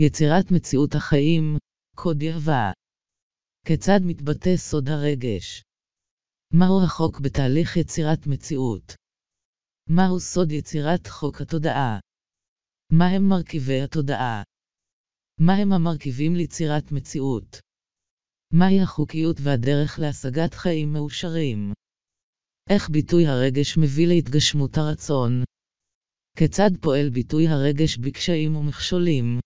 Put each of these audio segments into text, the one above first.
יצירת מציאות החיים, קוד יהבה. כיצד מתבטא סוד הרגש? מהו החוק בתהליך יצירת מציאות? מהו סוד יצירת חוק התודעה? מהם מרכיבי התודעה? מהם המרכיבים ליצירת מציאות? מהי החוקיות והדרך להשגת חיים מאושרים? איך ביטוי הרגש מביא להתגשמות הרצון? כיצד פועל ביטוי הרגש בקשיים ומכשולים?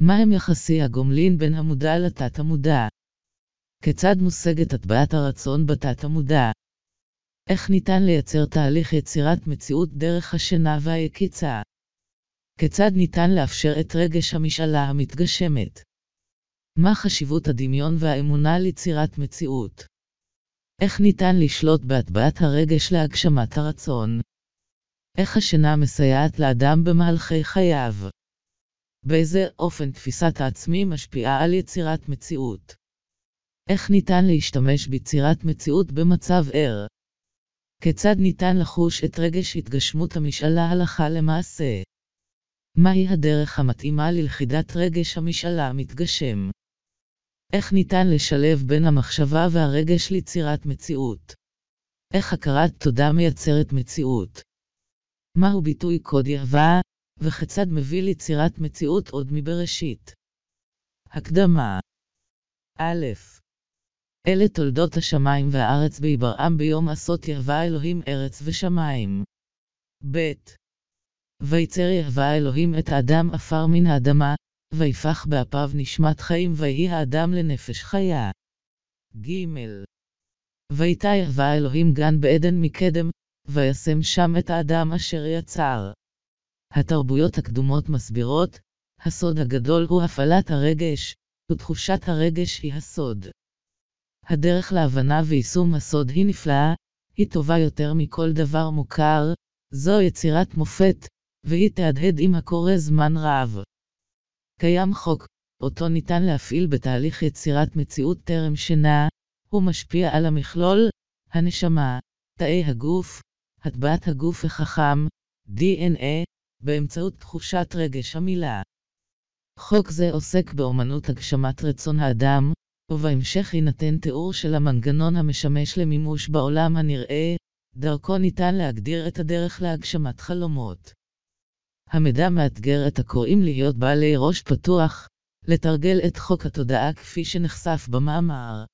מהם יחסי הגומלין בין המודע לתת-המודע? כיצד מושגת הטבעת הרצון בתת-המודע? איך ניתן לייצר תהליך יצירת מציאות דרך השינה והיקיצה? כיצד ניתן לאפשר את רגש המשאלה המתגשמת? מה חשיבות הדמיון והאמונה ליצירת מציאות? איך ניתן לשלוט בהטבעת הרגש להגשמת הרצון? איך השינה מסייעת לאדם במהלכי חייו? באיזה אופן תפיסת העצמי משפיעה על יצירת מציאות? איך ניתן להשתמש ביצירת מציאות במצב ער? כיצד ניתן לחוש את רגש התגשמות המשאלה הלכה למעשה? מהי הדרך המתאימה ללכידת רגש המשאלה המתגשם? איך ניתן לשלב בין המחשבה והרגש ליצירת מציאות? איך הכרת תודה מייצרת מציאות? מהו ביטוי קוד יהבה, וכיצד מביא ליצירת מציאות עוד מבראשית? הקדמה א. אלה תולדות השמיים והארץ בהיברעם ביום עשות יהבה אלוהים ארץ ושמיים. ב. ויצר יהבה אלוהים את האדם עפר מן האדמה, ויפח באפיו נשמת חיים ויהי האדם לנפש חיה. ג. ויתה יהבה אלוהים גן בעדן מקדם, וישם שם את האדם אשר יצר. התרבויות הקדומות מסבירות, הסוד הגדול הוא הפעלת הרגש, ותחושת הרגש היא הסוד. הדרך להבנה ויישום הסוד היא נפלאה, היא טובה יותר מכל דבר מוכר, זו יצירת מופת, והיא תהדהד עם הקורא זמן רב. קיים חוק, אותו ניתן להפעיל בתהליך יצירת מציאות טרם שינה, הוא משפיע על המכלול, הנשמה, תאי הגוף, הטבעת הגוף החכם, DNA, באמצעות תחושת רגש המילה. חוק זה עוסק באמנות הגשמת רצון האדם, ובהמשך יינתן תיאור של המנגנון המשמש למימוש בעולם הנראה, דרכו ניתן להגדיר את הדרך להגשמת חלומות. המידע מאתגר את הקוראים להיות בעלי ראש פתוח, לתרגל את חוק התודעה כפי שנחשף במאמר.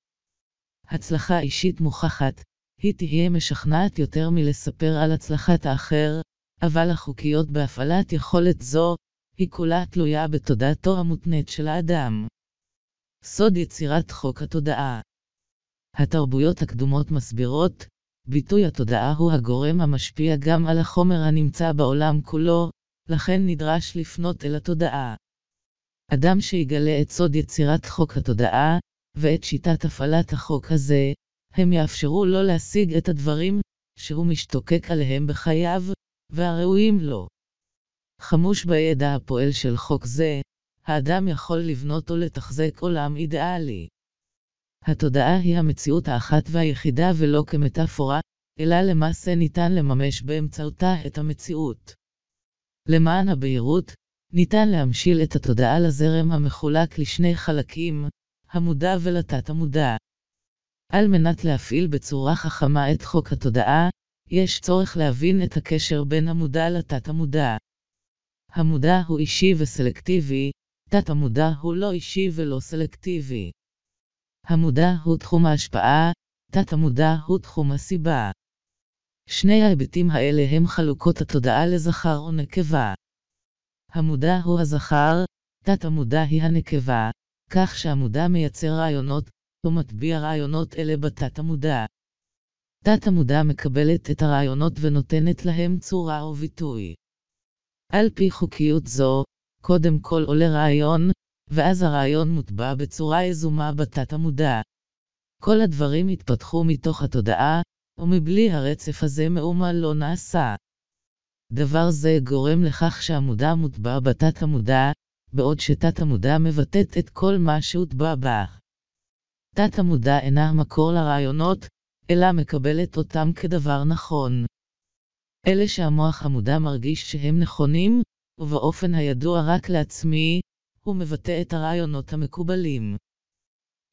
הצלחה אישית מוכחת, היא תהיה משכנעת יותר מלספר על הצלחת האחר, אבל החוקיות בהפעלת יכולת זו, היא כולה תלויה בתודעתו המותנית של האדם. סוד יצירת חוק התודעה התרבויות הקדומות מסבירות, ביטוי התודעה הוא הגורם המשפיע גם על החומר הנמצא בעולם כולו, לכן נדרש לפנות אל התודעה. אדם שיגלה את סוד יצירת חוק התודעה, ואת שיטת הפעלת החוק הזה, הם יאפשרו לו להשיג את הדברים שהוא משתוקק עליהם בחייו, והראויים לו. חמוש בידע הפועל של חוק זה, האדם יכול לבנות ולתחזק עולם אידיאלי. התודעה היא המציאות האחת והיחידה ולא כמטאפורה, אלא למעשה ניתן לממש באמצעותה את המציאות. למען הבהירות, ניתן להמשיל את התודעה לזרם המחולק לשני חלקים, המודע ולתת המודע. על מנת להפעיל בצורה חכמה את חוק התודעה, יש צורך להבין את הקשר בין המודע לתת המודע. הוא אישי וסלקטיבי, תת המודע הוא לא אישי ולא סלקטיבי. המודע הוא תחום ההשפעה, תת המודע הוא תחום הסיבה. שני ההיבטים האלה הם חלוקות התודעה לזכר ונקבה. המודע הוא הזכר, תת המודע היא הנקבה, כך שהמודע מייצר רעיונות, ומטביע רעיונות אלה בתת המודע. תת המודע מקבלת את הרעיונות ונותנת להם צורה או ביטוי. על פי חוקיות זו, קודם כל עולה רעיון, ואז הרעיון מוטבע בצורה יזומה בתת המודע. כל הדברים התפתחו מתוך התודעה, ומבלי הרצף הזה מאומה לא נעשה. דבר זה גורם לכך שהמודע מוטבע בתת המודע, בעוד שתת המודע מבטאת את כל מה שהוטבע בה. תת המודע אינה המקור לרעיונות, אלא מקבלת אותם כדבר נכון. אלה שהמוח המודע מרגיש שהם נכונים, ובאופן הידוע רק לעצמי, הוא מבטא את הרעיונות המקובלים.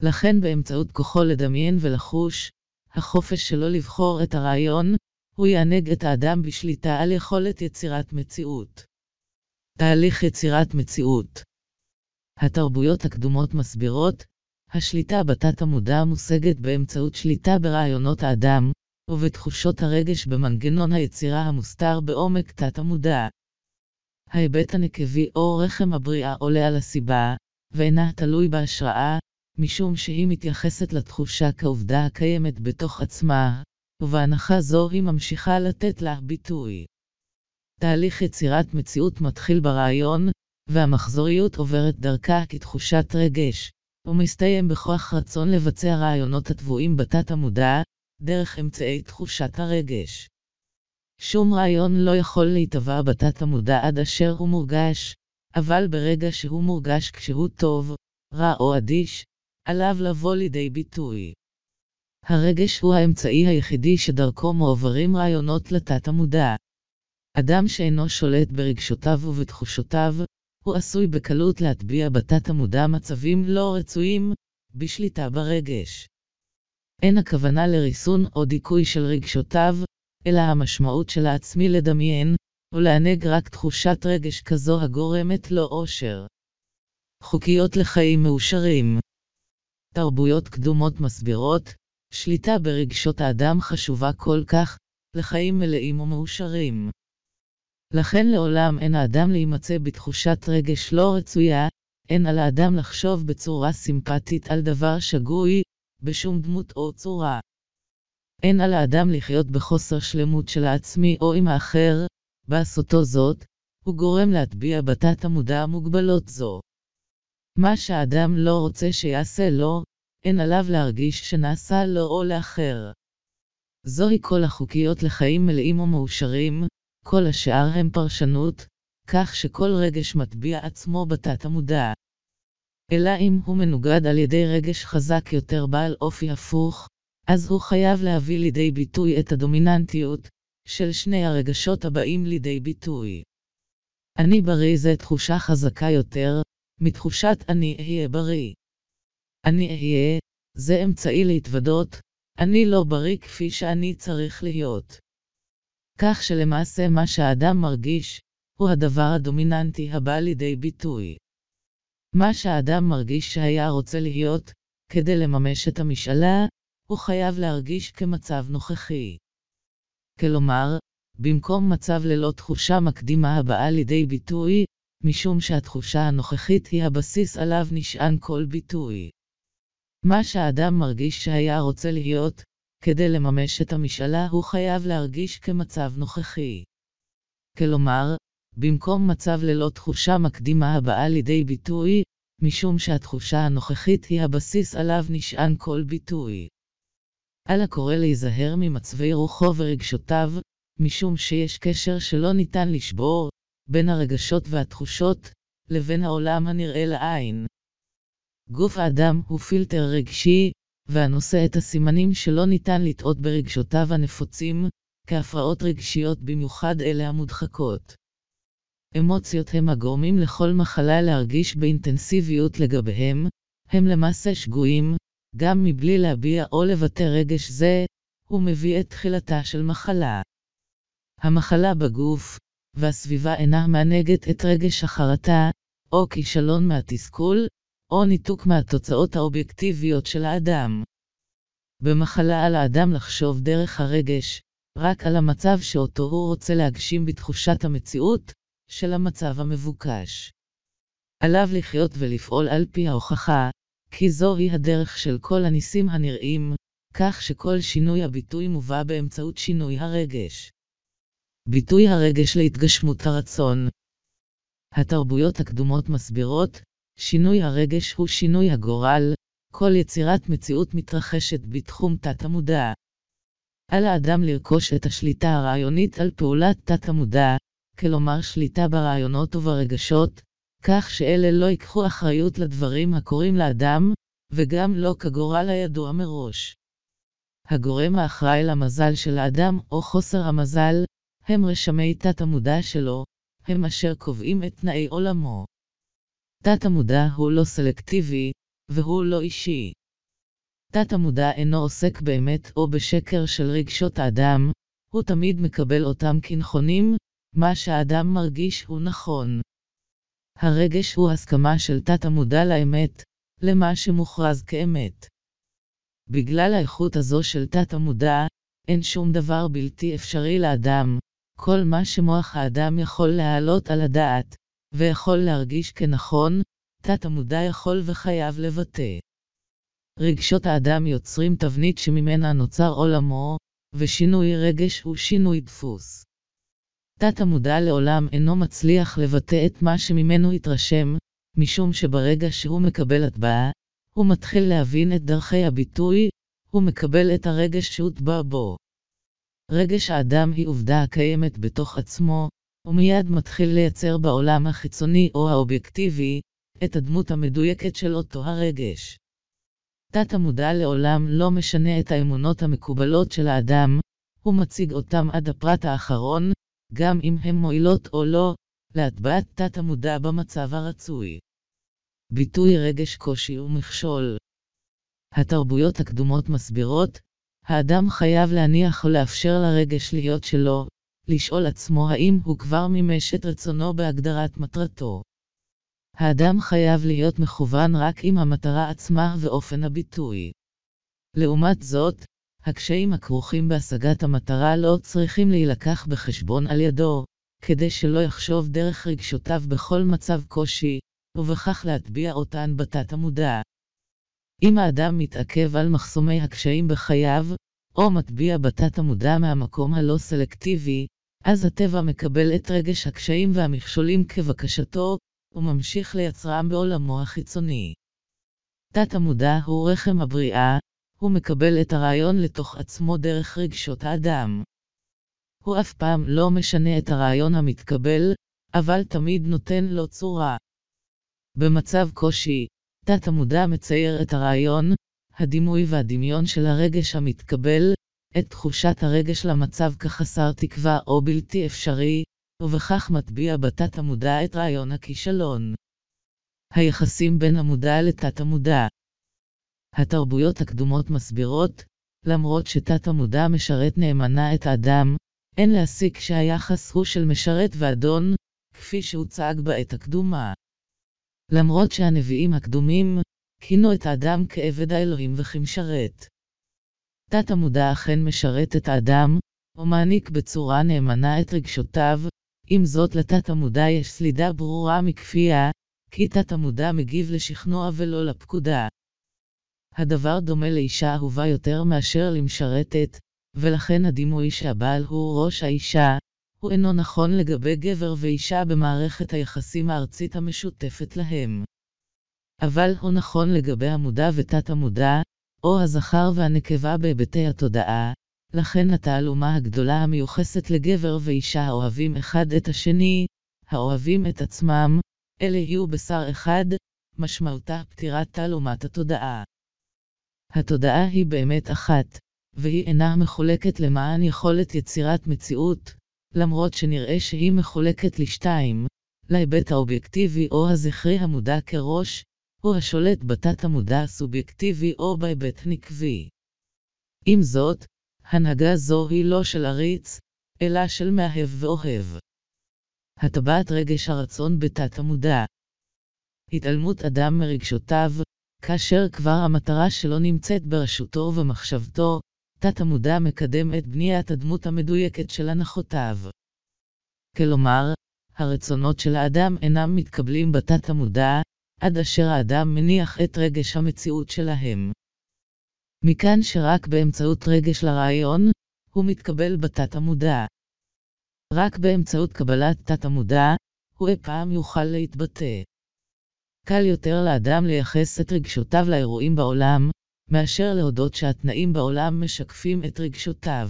לכן באמצעות כוחו לדמיין ולחוש, החופש שלו לבחור את הרעיון, הוא יענג את האדם בשליטה על יכולת יצירת מציאות. תהליך יצירת מציאות התרבויות הקדומות מסבירות, השליטה בתת המודע מושגת באמצעות שליטה ברעיונות האדם, ובתחושות הרגש במנגנון היצירה המוסתר בעומק תת המודע. ההיבט הנקבי או רחם הבריאה עולה על הסיבה, ואינה תלוי בהשראה, משום שהיא מתייחסת לתחושה כעובדה הקיימת בתוך עצמה, ובהנחה זו היא ממשיכה לתת לה ביטוי. תהליך יצירת מציאות מתחיל ברעיון, והמחזוריות עוברת דרכה כתחושת רגש, ומסתיים בכוח רצון לבצע רעיונות הטבועים בתת המודע, דרך אמצעי תחושת הרגש. שום רעיון לא יכול להיטבע בתת המודע עד אשר הוא מורגש, אבל ברגע שהוא מורגש כשהוא טוב, רע או אדיש, עליו לבוא לידי ביטוי. הרגש הוא האמצעי היחידי שדרכו מועברים רעיונות לתת המודע. אדם שאינו שולט ברגשותיו ובתחושותיו, הוא עשוי בקלות להטביע בתת המודע מצבים לא רצויים, בשליטה ברגש. אין הכוונה לריסון או דיכוי של רגשותיו, אלא המשמעות של העצמי לדמיין, ולענג רק תחושת רגש כזו הגורמת לו אושר. חוקיות לחיים מאושרים תרבויות קדומות מסבירות, שליטה ברגשות האדם חשובה כל כך, לחיים מלאים ומאושרים. לכן לעולם אין האדם להימצא בתחושת רגש לא רצויה, אין על האדם לחשוב בצורה סימפטית על דבר שגוי, בשום דמות או צורה. אין על האדם לחיות בחוסר שלמות של העצמי או עם האחר, בעשותו זאת, הוא גורם להטביע בתת המודע מוגבלות זו. מה שהאדם לא רוצה שיעשה לו, אין עליו להרגיש שנעשה לו או לאחר. זוהי כל החוקיות לחיים מלאים ומאושרים, כל השאר הם פרשנות, כך שכל רגש מטביע עצמו בתת המודע. אלא אם הוא מנוגד על ידי רגש חזק יותר בעל אופי הפוך, אז הוא חייב להביא לידי ביטוי את הדומיננטיות של שני הרגשות הבאים לידי ביטוי. אני בריא זה תחושה חזקה יותר, מתחושת אני אהיה בריא. אני אהיה, זה אמצעי להתוודות, אני לא בריא כפי שאני צריך להיות. כך שלמעשה מה שהאדם מרגיש, הוא הדבר הדומיננטי הבא לידי ביטוי. מה שהאדם מרגיש שהיה רוצה להיות, כדי לממש את המשאלה, הוא חייב להרגיש כמצב נוכחי. כלומר, במקום מצב ללא תחושה מקדימה הבאה לידי ביטוי, משום שהתחושה הנוכחית היא הבסיס עליו נשען כל ביטוי. מה שהאדם מרגיש שהיה רוצה להיות, כדי לממש את המשאלה הוא חייב להרגיש כמצב נוכחי. כלומר, במקום מצב ללא תחושה מקדימה הבאה לידי ביטוי, משום שהתחושה הנוכחית היא הבסיס עליו נשען כל ביטוי. על הקורא להיזהר ממצבי רוחו ורגשותיו, משום שיש קשר שלא ניתן לשבור, בין הרגשות והתחושות, לבין העולם הנראה לעין. גוף האדם הוא פילטר רגשי, והנושא את הסימנים שלא ניתן לטעות ברגשותיו הנפוצים, כהפרעות רגשיות במיוחד אלה המודחקות. אמוציות הם הגורמים לכל מחלה להרגיש באינטנסיביות לגביהם, הם למעשה שגויים, גם מבלי להביע או לבטא רגש זה, הוא מביא את תחילתה של מחלה. המחלה בגוף, והסביבה אינה מענגת את רגש החרטה, או כישלון מהתסכול, או ניתוק מהתוצאות האובייקטיביות של האדם. במחלה על האדם לחשוב דרך הרגש, רק על המצב שאותו הוא רוצה להגשים בתחושת המציאות, של המצב המבוקש. עליו לחיות ולפעול על פי ההוכחה, כי זוהי הדרך של כל הניסים הנראים, כך שכל שינוי הביטוי מובא באמצעות שינוי הרגש. ביטוי הרגש להתגשמות הרצון. התרבויות הקדומות מסבירות, שינוי הרגש הוא שינוי הגורל, כל יצירת מציאות מתרחשת בתחום תת-המודע. על האדם לרכוש את השליטה הרעיונית על פעולת תת-המודע, כלומר שליטה ברעיונות וברגשות, כך שאלה לא ייקחו אחריות לדברים הקורים לאדם, וגם לא כגורל הידוע מראש. הגורם האחראי למזל של האדם או חוסר המזל, הם רשמי תת-המודע שלו, הם אשר קובעים את תנאי עולמו. תת-המודע הוא לא סלקטיבי, והוא לא אישי. תת-המודע אינו עוסק באמת או בשקר של רגשות האדם, הוא תמיד מקבל אותם כנכונים, מה שהאדם מרגיש הוא נכון. הרגש הוא הסכמה של תת-המודע לאמת, למה שמוכרז כאמת. בגלל האיכות הזו של תת-המודע, אין שום דבר בלתי אפשרי לאדם, כל מה שמוח האדם יכול להעלות על הדעת, ויכול להרגיש כנכון, תת-המודע יכול וחייב לבטא. רגשות האדם יוצרים תבנית שממנה נוצר עולמו, ושינוי רגש הוא שינוי דפוס. תת-המודע לעולם אינו מצליח לבטא את מה שממנו התרשם, משום שברגע שהוא מקבל הטבעה, הוא מתחיל להבין את דרכי הביטוי, הוא מקבל את הרגש שהוטבע בו. רגש האדם היא עובדה הקיימת בתוך עצמו, ומיד מתחיל לייצר בעולם החיצוני או האובייקטיבי, את הדמות המדויקת של אותו הרגש. תת-המודע לעולם לא משנה את האמונות המקובלות של האדם, הוא מציג אותם עד הפרט האחרון, גם אם הן מועילות או לא, להטבעת תת-המודע במצב הרצוי. ביטוי רגש קושי ומכשול התרבויות הקדומות מסבירות, האדם חייב להניח או לאפשר לרגש להיות שלו, לשאול עצמו האם הוא כבר מימש את רצונו בהגדרת מטרתו. האדם חייב להיות מכוון רק עם המטרה עצמה ואופן הביטוי. לעומת זאת, הקשיים הכרוכים בהשגת המטרה לא צריכים להילקח בחשבון על ידו, כדי שלא יחשוב דרך רגשותיו בכל מצב קושי, ובכך להטביע אותן בתת המודע. אם האדם מתעכב על מחסומי הקשיים בחייו, או מטביע בתת המודע מהמקום הלא סלקטיבי, אז הטבע מקבל את רגש הקשיים והמכשולים כבקשתו, וממשיך לייצרם בעולמו החיצוני. תת המודע הוא רחם הבריאה, הוא מקבל את הרעיון לתוך עצמו דרך רגשות האדם. הוא אף פעם לא משנה את הרעיון המתקבל, אבל תמיד נותן לו צורה. במצב קושי, תת המודע מצייר את הרעיון, הדימוי והדמיון של הרגש המתקבל, את תחושת הרגש למצב כחסר תקווה או בלתי אפשרי, ובכך מטביע בתת המודע את רעיון הכישלון. היחסים בין המודע לתת המודע התרבויות הקדומות מסבירות, למרות שתת המודע משרת נאמנה את האדם, אין להסיק שהיחס הוא של משרת ואדון, כפי שהוצג בעת הקדומה. למרות שהנביאים הקדומים, כינו את האדם כעבד האלוהים וכמשרת. תת המודע אכן משרת את האדם, ומעניק בצורה נאמנה את רגשותיו, עם זאת לתת המודע יש סלידה ברורה מכפייה, כי תת המודע מגיב לשכנוע ולא לפקודה. הדבר דומה לאישה אהובה יותר מאשר למשרתת, ולכן הדימוי שהבעל הוא ראש האישה, הוא אינו נכון לגבי גבר ואישה במערכת היחסים הארצית המשותפת להם. אבל הוא נכון לגבי המודע ותת המודע, או הזכר והנקבה בהיבטי התודעה, לכן התעלומה הגדולה המיוחסת לגבר ואישה האוהבים אחד את השני, האוהבים את עצמם, אלה יהיו בשר אחד, משמעותה פטירת תעלומת התודעה. התודעה היא באמת אחת, והיא אינה מחולקת למען יכולת יצירת מציאות, למרות שנראה שהיא מחולקת לשתיים, להיבט האובייקטיבי או הזכרי המודע כראש, או השולט בתת המודע הסובייקטיבי או בהיבט נקבי. עם זאת, הנהגה זו היא לא של עריץ, אלא של מאהב ואוהב. הטבעת רגש הרצון בתת המודע. התעלמות אדם מרגשותיו, כאשר כבר המטרה שלו נמצאת בראשותו ובמחשבתו, תת המודע מקדם את בניית הדמות המדויקת של הנחותיו. כלומר, הרצונות של האדם אינם מתקבלים בתת המודע, עד אשר האדם מניח את רגש המציאות שלהם. מכאן שרק באמצעות רגש לרעיון, הוא מתקבל בתת המודע. רק באמצעות קבלת תת המודע, הוא אי פעם יוכל להתבטא. קל יותר לאדם לייחס את רגשותיו לאירועים בעולם, מאשר להודות שהתנאים בעולם משקפים את רגשותיו.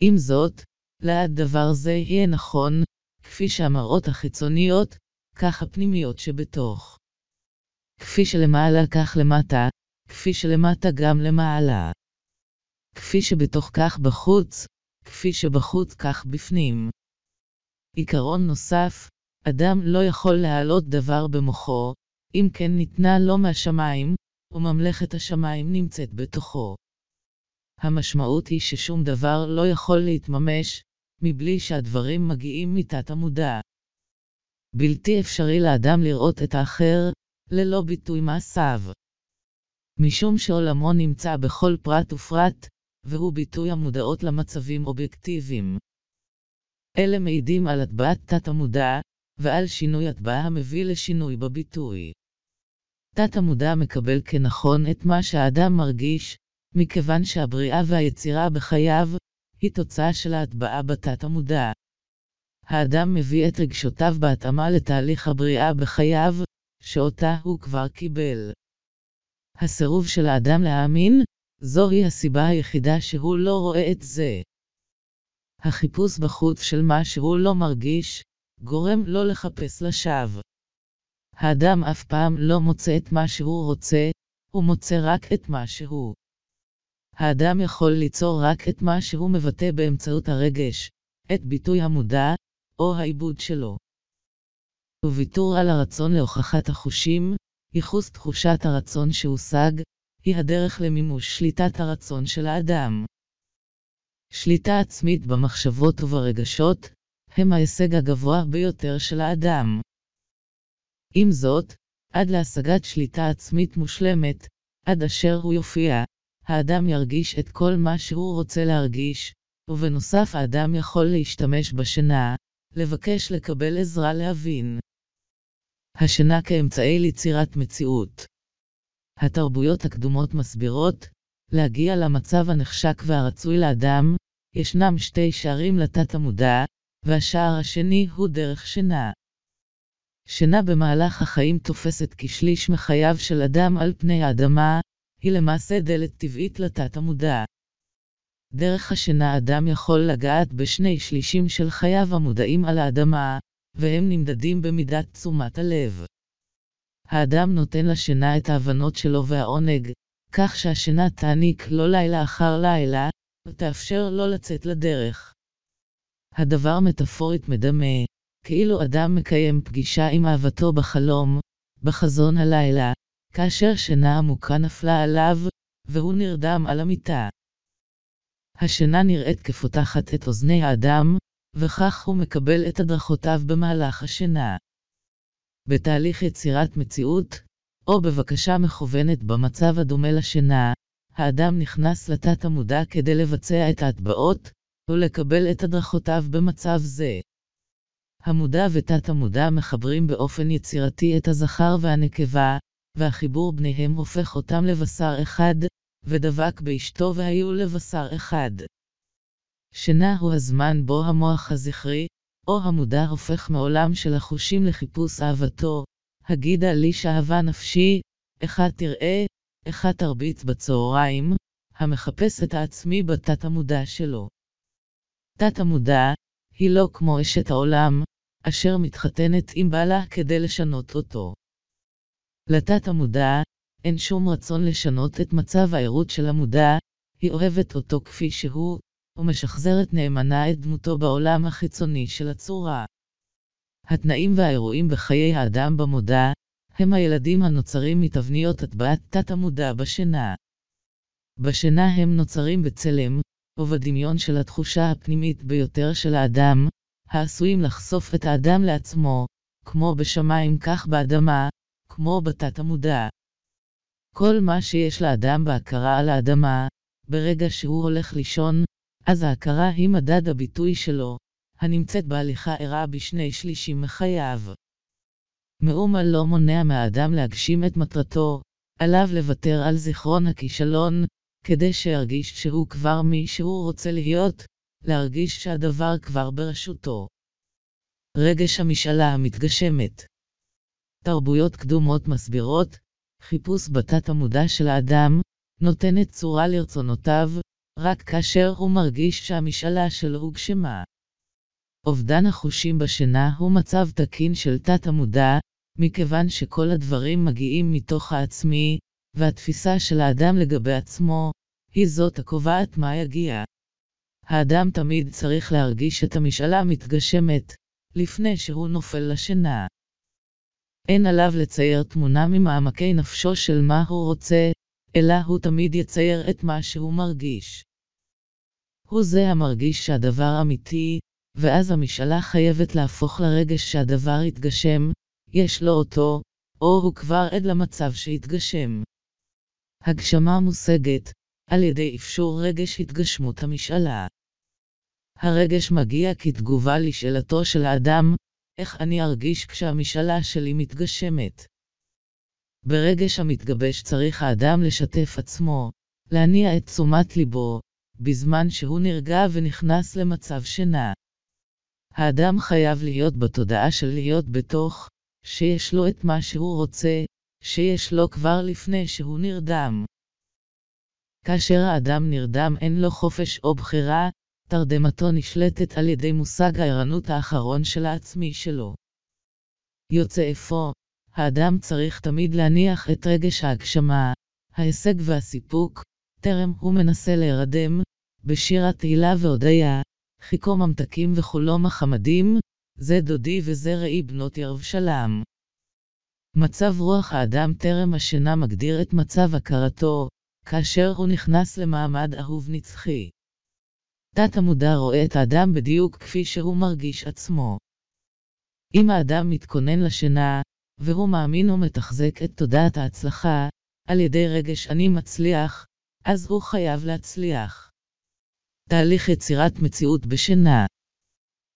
עם זאת, לעד דבר זה יהיה נכון, כפי שהמראות החיצוניות, כך הפנימיות שבתוך. כפי שלמעלה כך למטה, כפי שלמטה גם למעלה. כפי שבתוך כך בחוץ, כפי שבחוץ כך בפנים. עיקרון נוסף, אדם לא יכול להעלות דבר במוחו, אם כן ניתנה לו מהשמיים, וממלכת השמיים נמצאת בתוכו. המשמעות היא ששום דבר לא יכול להתממש, מבלי שהדברים מגיעים מתת המודע. בלתי אפשרי לאדם לראות את האחר, ללא ביטוי מעשיו. משום שעולמו נמצא בכל פרט ופרט, והוא ביטוי המודעות למצבים אובייקטיביים. אלה מעידים על הטבעת תת-המודע, ועל שינוי הטבעה המביא לשינוי בביטוי. תת-המודע מקבל כנכון את מה שהאדם מרגיש, מכיוון שהבריאה והיצירה בחייו, היא תוצאה של ההטבעה בתת-המודע. האדם מביא את רגשותיו בהתאמה לתהליך הבריאה בחייו, שאותה הוא כבר קיבל. הסירוב של האדם להאמין, זוהי הסיבה היחידה שהוא לא רואה את זה. החיפוש בחוץ של מה שהוא לא מרגיש, גורם לו לחפש לשווא. האדם אף פעם לא מוצא את מה שהוא רוצה, הוא מוצא רק את מה שהוא. האדם יכול ליצור רק את מה שהוא מבטא באמצעות הרגש, את ביטוי המודע, או העיבוד שלו. וויתור על הרצון להוכחת החושים, ייחוס תחושת הרצון שהושג, היא הדרך למימוש שליטת הרצון של האדם. שליטה עצמית במחשבות וברגשות, הם ההישג הגבוה ביותר של האדם. עם זאת, עד להשגת שליטה עצמית מושלמת, עד אשר הוא יופיע, האדם ירגיש את כל מה שהוא רוצה להרגיש, ובנוסף האדם יכול להשתמש בשינה, לבקש לקבל עזרה להבין. השינה כאמצעי ליצירת מציאות. התרבויות הקדומות מסבירות, להגיע למצב הנחשק והרצוי לאדם, ישנם שתי שערים לתת המודע, והשער השני הוא דרך שינה. שינה במהלך החיים תופסת כשליש מחייו של אדם על פני האדמה, היא למעשה דלת טבעית לתת המודע. דרך השינה אדם יכול לגעת בשני שלישים של חייו המודעים על האדמה, והם נמדדים במידת תשומת הלב. האדם נותן לשינה את ההבנות שלו והעונג, כך שהשינה תעניק לו לילה אחר לילה, ותאפשר לו לצאת לדרך. הדבר מטאפורית מדמה, כאילו אדם מקיים פגישה עם אהבתו בחלום, בחזון הלילה, כאשר שינה עמוקה נפלה עליו, והוא נרדם על המיטה. השינה נראית כפותחת את אוזני האדם, וכך הוא מקבל את הדרכותיו במהלך השינה. בתהליך יצירת מציאות, או בבקשה מכוונת במצב הדומה לשינה, האדם נכנס לתת המודע כדי לבצע את ההטבעות, ולקבל את הדרכותיו במצב זה. המודע ותת המודע מחברים באופן יצירתי את הזכר והנקבה, והחיבור ביניהם הופך אותם לבשר אחד, ודבק באשתו והיו לבשר אחד. שינה הוא הזמן בו המוח הזכרי, או המודע הופך מעולם של החושים לחיפוש אהבתו, הגידה לי שאהבה נפשי, אחד תראה, אחד תרביץ בצהריים, המחפש את העצמי בתת המודע שלו. תת המודע, היא לא כמו אשת העולם, אשר מתחתנת עם בעלה כדי לשנות אותו. לתת המודע, אין שום רצון לשנות את מצב הערות של המודע, היא אוהבת אותו כפי שהוא, ומשחזרת נאמנה את דמותו בעולם החיצוני של הצורה. התנאים והאירועים בחיי האדם במודע, הם הילדים הנוצרים מתבניות הטבעת תת-המודע בשינה. בשינה הם נוצרים בצלם, ובדמיון של התחושה הפנימית ביותר של האדם, העשויים לחשוף את האדם לעצמו, כמו בשמיים כך באדמה, כמו בתת המודע. כל מה שיש לאדם בהכרה על האדמה, ברגע שהוא הולך לישון, אז ההכרה היא מדד הביטוי שלו, הנמצאת בהליכה ערה בשני שלישים מחייו. מאומה לא מונע מהאדם להגשים את מטרתו, עליו לוותר על זיכרון הכישלון, כדי שירגיש שהוא כבר מי שהוא רוצה להיות, להרגיש שהדבר כבר ברשותו. רגש המשאלה המתגשמת תרבויות קדומות מסבירות, חיפוש בתת המודע של האדם, נותנת צורה לרצונותיו, רק כאשר הוא מרגיש שהמשאלה שלו הוגשמה. אובדן החושים בשינה הוא מצב תקין של תת המודע, מכיוון שכל הדברים מגיעים מתוך העצמי, והתפיסה של האדם לגבי עצמו, היא זאת הקובעת מה יגיע. האדם תמיד צריך להרגיש את המשאלה מתגשמת, לפני שהוא נופל לשינה. אין עליו לצייר תמונה ממעמקי נפשו של מה הוא רוצה, אלא הוא תמיד יצייר את מה שהוא מרגיש. הוא זה המרגיש שהדבר אמיתי, ואז המשאלה חייבת להפוך לרגש שהדבר יתגשם, יש לו אותו, או הוא כבר עד למצב שהתגשם. הגשמה מושגת, על ידי אפשור רגש התגשמות המשאלה. הרגש מגיע כתגובה לשאלתו של האדם, איך אני ארגיש כשהמשאלה שלי מתגשמת. ברגש המתגבש צריך האדם לשתף עצמו, להניע את תשומת ליבו, בזמן שהוא נרגע ונכנס למצב שינה. האדם חייב להיות בתודעה של להיות בתוך, שיש לו את מה שהוא רוצה, שיש לו כבר לפני שהוא נרדם. כאשר האדם נרדם אין לו חופש או בחירה, תרדמתו נשלטת על ידי מושג הערנות האחרון של העצמי שלו. יוצא אפוא, האדם צריך תמיד להניח את רגש ההגשמה, ההישג והסיפוק, טרם הוא מנסה להירדם, בשיר התהילה והודיה, חיכו ממתקים וחולום החמדים, זה דודי וזה ראי בנות ירבשלם. מצב רוח האדם טרם השינה מגדיר את מצב הכרתו, כאשר הוא נכנס למעמד אהוב נצחי. תת המודע רואה את האדם בדיוק כפי שהוא מרגיש עצמו. אם האדם מתכונן לשינה, והוא מאמין ומתחזק את תודעת ההצלחה, על ידי רגש אני מצליח, אז הוא חייב להצליח. תהליך יצירת מציאות בשינה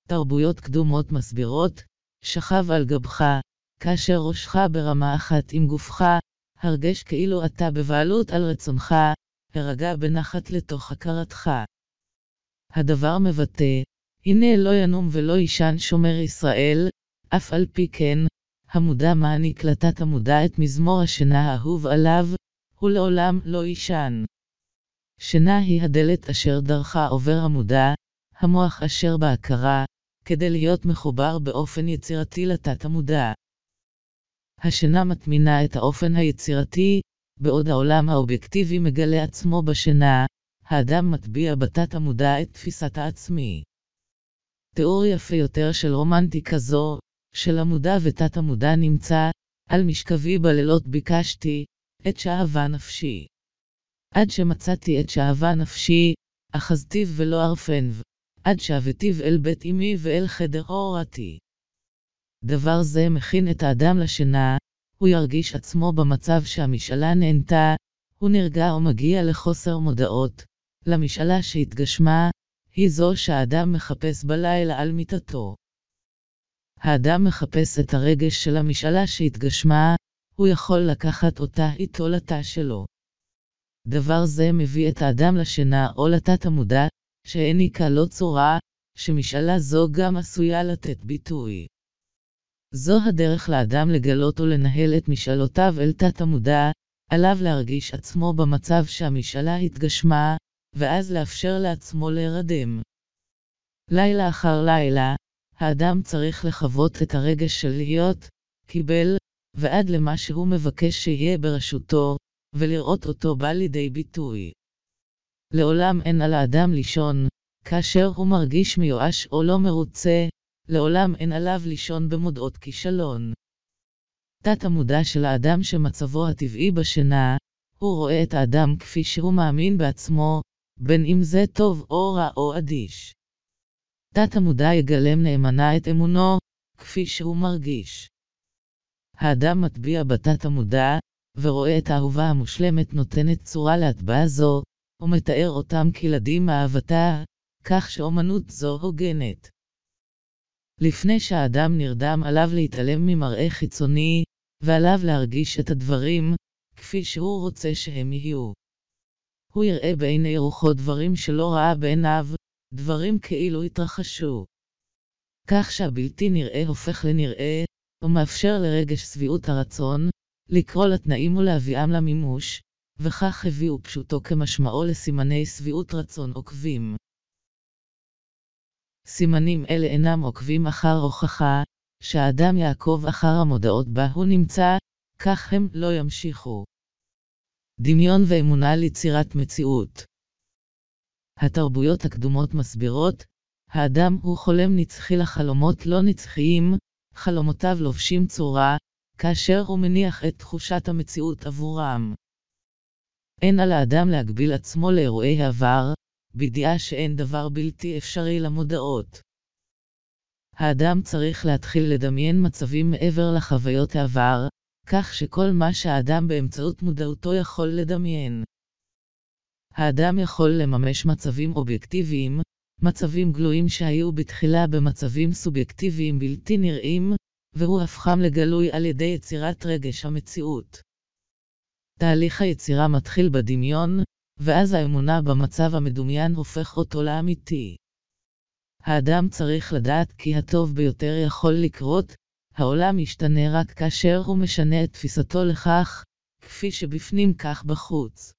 תרבויות קדומות מסבירות, שכב על גבך, כאשר ראשך ברמה אחת עם גופך, הרגש כאילו אתה בבעלות על רצונך, הרגע בנחת לתוך הכרתך. הדבר מבטא, הנה לא ינום ולא יישן שומר ישראל, אף על פי כן, המודע מעניק לתת המודע את מזמור השינה האהוב עליו, הוא לעולם לא יישן. שינה היא הדלת אשר דרכה עובר המודע, המוח אשר בהכרה, כדי להיות מחובר באופן יצירתי לתת המודע. השינה מטמינה את האופן היצירתי, בעוד העולם האובייקטיבי מגלה עצמו בשינה, האדם מטביע בתת המודע את תפיסת העצמי. תיאור יפה יותר של רומנטיקה זו, של המודע ותת המודע נמצא, על משכבי בלילות ביקשתי, את שאהבה נפשי. עד שמצאתי את שאהבה נפשי, אחזתיו ולא ארפנב, עד שבתיו אל בית אמי ואל חדר אורתי. דבר זה מכין את האדם לשינה, הוא ירגיש עצמו במצב שהמשאלה נהנתה, הוא נרגע ומגיע לחוסר מודעות, למשאלה שהתגשמה, היא זו שהאדם מחפש בלילה על מיטתו. האדם מחפש את הרגש של המשאלה שהתגשמה, הוא יכול לקחת אותה איתו לתא שלו. דבר זה מביא את האדם לשינה או לתת המודע, שהעניקה לו צורה, שמשאלה זו גם עשויה לתת ביטוי. זו הדרך לאדם לגלות ולנהל את משאלותיו אל תת המודע, עליו להרגיש עצמו במצב שהמשאלה התגשמה, ואז לאפשר לעצמו להירדם. לילה אחר לילה, האדם צריך לחוות את הרגש של להיות, קיבל, ועד למה שהוא מבקש שיהיה ברשותו, ולראות אותו בא לידי ביטוי. לעולם אין על האדם לישון, כאשר הוא מרגיש מיואש או לא מרוצה, לעולם אין עליו לישון במודעות כישלון. תת המודע של האדם שמצבו הטבעי בשינה, הוא רואה את האדם כפי שהוא מאמין בעצמו, בין אם זה טוב או רע או אדיש. תת המודע יגלם נאמנה את אמונו, כפי שהוא מרגיש. האדם מטביע בתת המודע, ורואה את האהובה המושלמת נותנת צורה להטבעה זו, ומתאר אותם כילדים מאהבתה, כך שאומנות זו הוגנת. לפני שהאדם נרדם עליו להתעלם ממראה חיצוני, ועליו להרגיש את הדברים, כפי שהוא רוצה שהם יהיו. הוא יראה בעיני רוחו דברים שלא ראה בעיניו, דברים כאילו התרחשו. כך שהבלתי נראה הופך לנראה, ומאפשר לרגש שביעות הרצון, לקרוא לתנאים ולהביאם למימוש, וכך הביאו פשוטו כמשמעו לסימני שביעות רצון עוקבים. סימנים אלה אינם עוקבים אחר הוכחה, שהאדם יעקוב אחר המודעות בה הוא נמצא, כך הם לא ימשיכו. דמיון ואמונה ליצירת מציאות התרבויות הקדומות מסבירות, האדם הוא חולם נצחי לחלומות לא נצחיים, חלומותיו לובשים צורה, כאשר הוא מניח את תחושת המציאות עבורם. אין על האדם להגביל עצמו לאירועי העבר, בידיעה שאין דבר בלתי אפשרי למודעות. האדם צריך להתחיל לדמיין מצבים מעבר לחוויות העבר, כך שכל מה שהאדם באמצעות מודעותו יכול לדמיין. האדם יכול לממש מצבים אובייקטיביים, מצבים גלויים שהיו בתחילה במצבים סובייקטיביים בלתי נראים, והוא הפכם לגלוי על ידי יצירת רגש המציאות. תהליך היצירה מתחיל בדמיון, ואז האמונה במצב המדומיין הופך אותו לאמיתי. האדם צריך לדעת כי הטוב ביותר יכול לקרות, העולם ישתנה רק כאשר הוא משנה את תפיסתו לכך, כפי שבפנים כך בחוץ.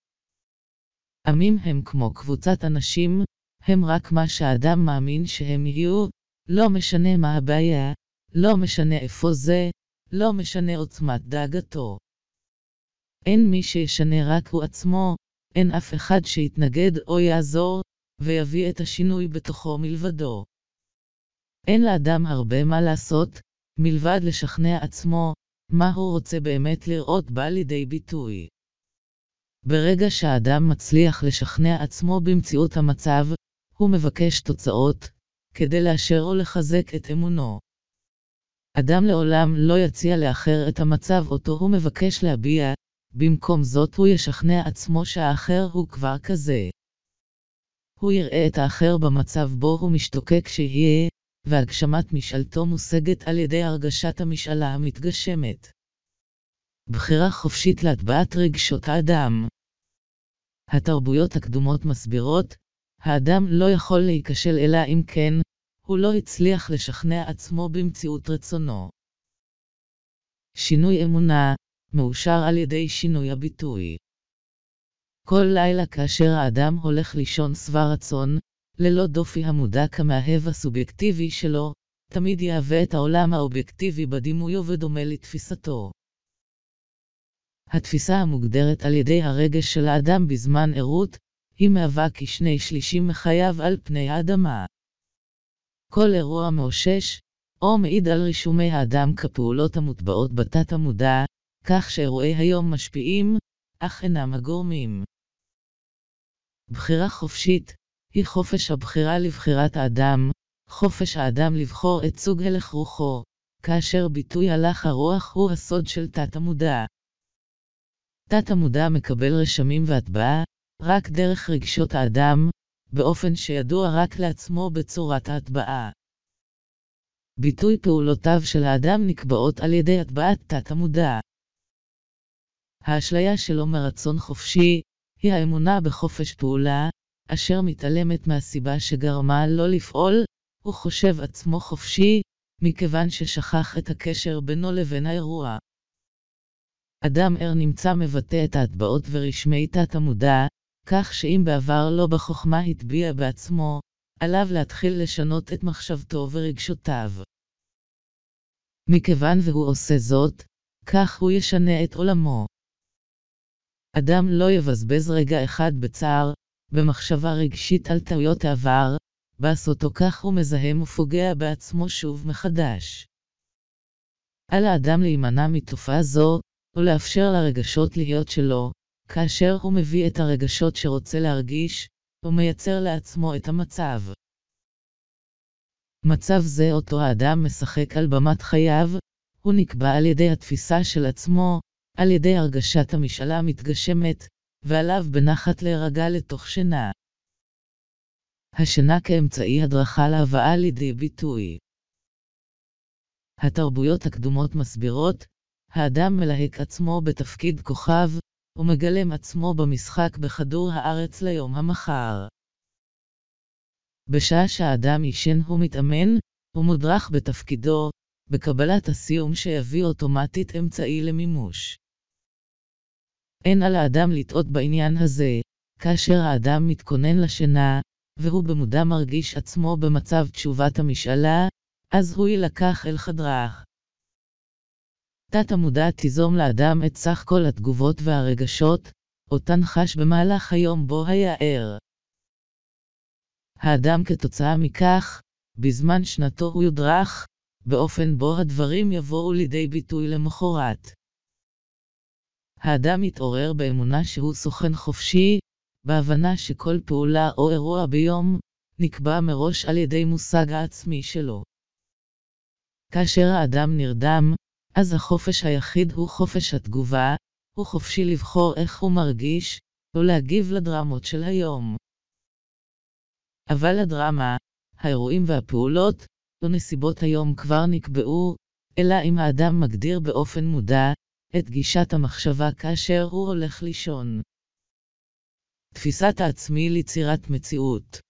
עמים הם כמו קבוצת אנשים, הם רק מה שהאדם מאמין שהם יהיו, לא משנה מה הבעיה, לא משנה איפה זה, לא משנה עוצמת דאגתו. אין מי שישנה רק הוא עצמו, אין אף אחד שיתנגד או יעזור, ויביא את השינוי בתוכו מלבדו. אין לאדם הרבה מה לעשות, מלבד לשכנע עצמו, מה הוא רוצה באמת לראות בא לידי ביטוי. ברגע שהאדם מצליח לשכנע עצמו במציאות המצב, הוא מבקש תוצאות, כדי לאשר או לחזק את אמונו. אדם לעולם לא יציע לאחר את המצב אותו הוא מבקש להביע, במקום זאת הוא ישכנע עצמו שהאחר הוא כבר כזה. הוא יראה את האחר במצב בו הוא משתוקק שיהיה, והגשמת משאלתו מושגת על ידי הרגשת המשאלה המתגשמת. בחירה חופשית להטבעת רגשות האדם. התרבויות הקדומות מסבירות, האדם לא יכול להיכשל אלא אם כן, הוא לא הצליח לשכנע עצמו במציאות רצונו. שינוי אמונה, מאושר על ידי שינוי הביטוי. כל לילה כאשר האדם הולך לישון שבע רצון, ללא דופי המודע כמאהב הסובייקטיבי שלו, תמיד יהווה את העולם האובייקטיבי בדימויו ודומה לתפיסתו. התפיסה המוגדרת על ידי הרגש של האדם בזמן ערות, היא מהווה כשני שלישים מחייו על פני האדמה. כל אירוע מאושש, או מעיד על רישומי האדם כפעולות המוטבעות בתת המודע, כך שאירועי היום משפיעים, אך אינם הגורמים. בחירה חופשית, היא חופש הבחירה לבחירת האדם, חופש האדם לבחור את סוג הלך רוחו, כאשר ביטוי הלך הרוח הוא הסוד של תת-המודע. תת-המודע מקבל רשמים והטבעה, רק דרך רגשות האדם, באופן שידוע רק לעצמו בצורת ההטבעה. ביטוי פעולותיו של האדם נקבעות על ידי הטבעת תת-המודע. האשליה שלו מרצון חופשי, היא האמונה בחופש פעולה, אשר מתעלמת מהסיבה שגרמה לא לפעול, הוא חושב עצמו חופשי, מכיוון ששכח את הקשר בינו לבין האירוע. אדם ער נמצא מבטא את ההטבעות ורשמי תת-המודע, כך שאם בעבר לא בחוכמה הטביע בעצמו, עליו להתחיל לשנות את מחשבתו ורגשותיו. מכיוון והוא עושה זאת, כך הוא ישנה את עולמו. אדם לא יבזבז רגע אחד בצער, במחשבה רגשית על טעויות העבר, בעשותו כך הוא מזהם ופוגע בעצמו שוב מחדש. על האדם להימנע מתופעה זו, ולאפשר לרגשות להיות שלו, כאשר הוא מביא את הרגשות שרוצה להרגיש, הוא מייצר לעצמו את המצב. מצב זה אותו האדם משחק על במת חייו, הוא נקבע על ידי התפיסה של עצמו, על ידי הרגשת המשאלה המתגשמת, ועליו בנחת להירגע לתוך שינה. השינה כאמצעי הדרכה להבאה לידי ביטוי. התרבויות הקדומות מסבירות, האדם מלהק עצמו בתפקיד כוכב, ומגלם עצמו במשחק בכדור הארץ ליום המחר. בשעה שהאדם ישן הוא מתאמן, ומודרך בתפקידו, בקבלת הסיום שיביא אוטומטית אמצעי למימוש. אין על האדם לטעות בעניין הזה, כאשר האדם מתכונן לשינה, והוא במודע מרגיש עצמו במצב תשובת המשאלה, אז הוא יילקח אל חדרך. תת המודע תיזום לאדם את סך כל התגובות והרגשות, אותן חש במהלך היום בו היה ער. האדם כתוצאה מכך, בזמן שנתו הוא יודרך, באופן בו הדברים יבואו לידי ביטוי למחרת. האדם מתעורר באמונה שהוא סוכן חופשי, בהבנה שכל פעולה או אירוע ביום, נקבע מראש על ידי מושג העצמי שלו. כאשר האדם נרדם, אז החופש היחיד הוא חופש התגובה, הוא חופשי לבחור איך הוא מרגיש, או להגיב לדרמות של היום. אבל הדרמה, האירועים והפעולות, או נסיבות היום כבר נקבעו, אלא אם האדם מגדיר באופן מודע, את גישת המחשבה כאשר הוא הולך לישון. תפיסת העצמי ליצירת מציאות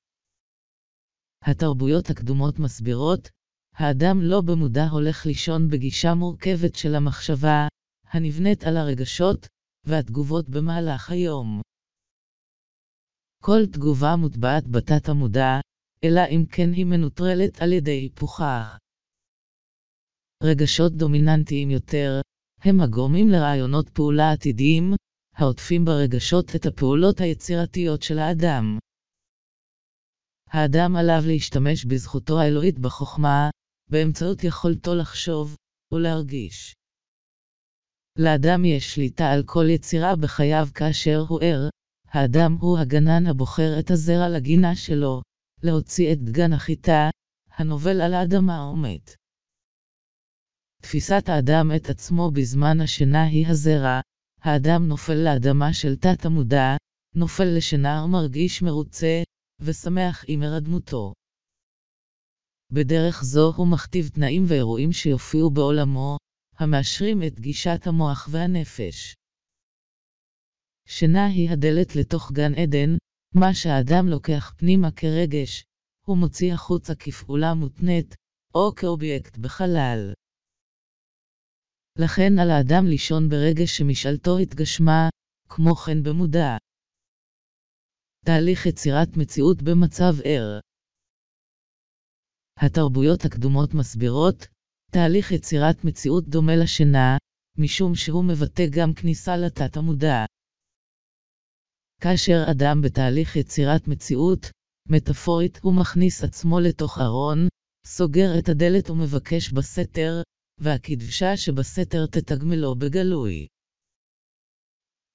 התרבויות הקדומות מסבירות, האדם לא במודע הולך לישון בגישה מורכבת של המחשבה, הנבנית על הרגשות, והתגובות במהלך היום. כל תגובה מוטבעת בתת המודע, אלא אם כן היא מנוטרלת על ידי היפוכה. רגשות דומיננטיים יותר, הם הגורמים לרעיונות פעולה עתידיים, העוטפים ברגשות את הפעולות היצירתיות של האדם. האדם עליו להשתמש בזכותו האלוהית בחוכמה, באמצעות יכולתו לחשוב ולהרגיש. לאדם יש שליטה על כל יצירה בחייו כאשר הוא ער, האדם הוא הגנן הבוחר את הזרע לגינה שלו, להוציא את דגן החיטה, הנובל על האדמה או מת. תפיסת האדם את עצמו בזמן השינה היא הזרע, האדם נופל לאדמה של תת-המודע, נופל לשינה ומרגיש מרוצה, ושמח עם הרדמותו. בדרך זו הוא מכתיב תנאים ואירועים שיופיעו בעולמו, המאשרים את גישת המוח והנפש. שינה היא הדלת לתוך גן עדן, מה שהאדם לוקח פנימה כרגש, הוא מוציא החוצה כפעולה מותנית, או כאובייקט בחלל. לכן על האדם לישון ברגש שמשאלתו התגשמה, כמו כן במודע. תהליך יצירת מציאות במצב ער התרבויות הקדומות מסבירות, תהליך יצירת מציאות דומה לשינה, משום שהוא מבטא גם כניסה לתת המודע. כאשר אדם בתהליך יצירת מציאות, מטאפורית הוא מכניס עצמו לתוך ארון, סוגר את הדלת ומבקש בסתר, והקדשה שבסתר תתגמלו בגלוי.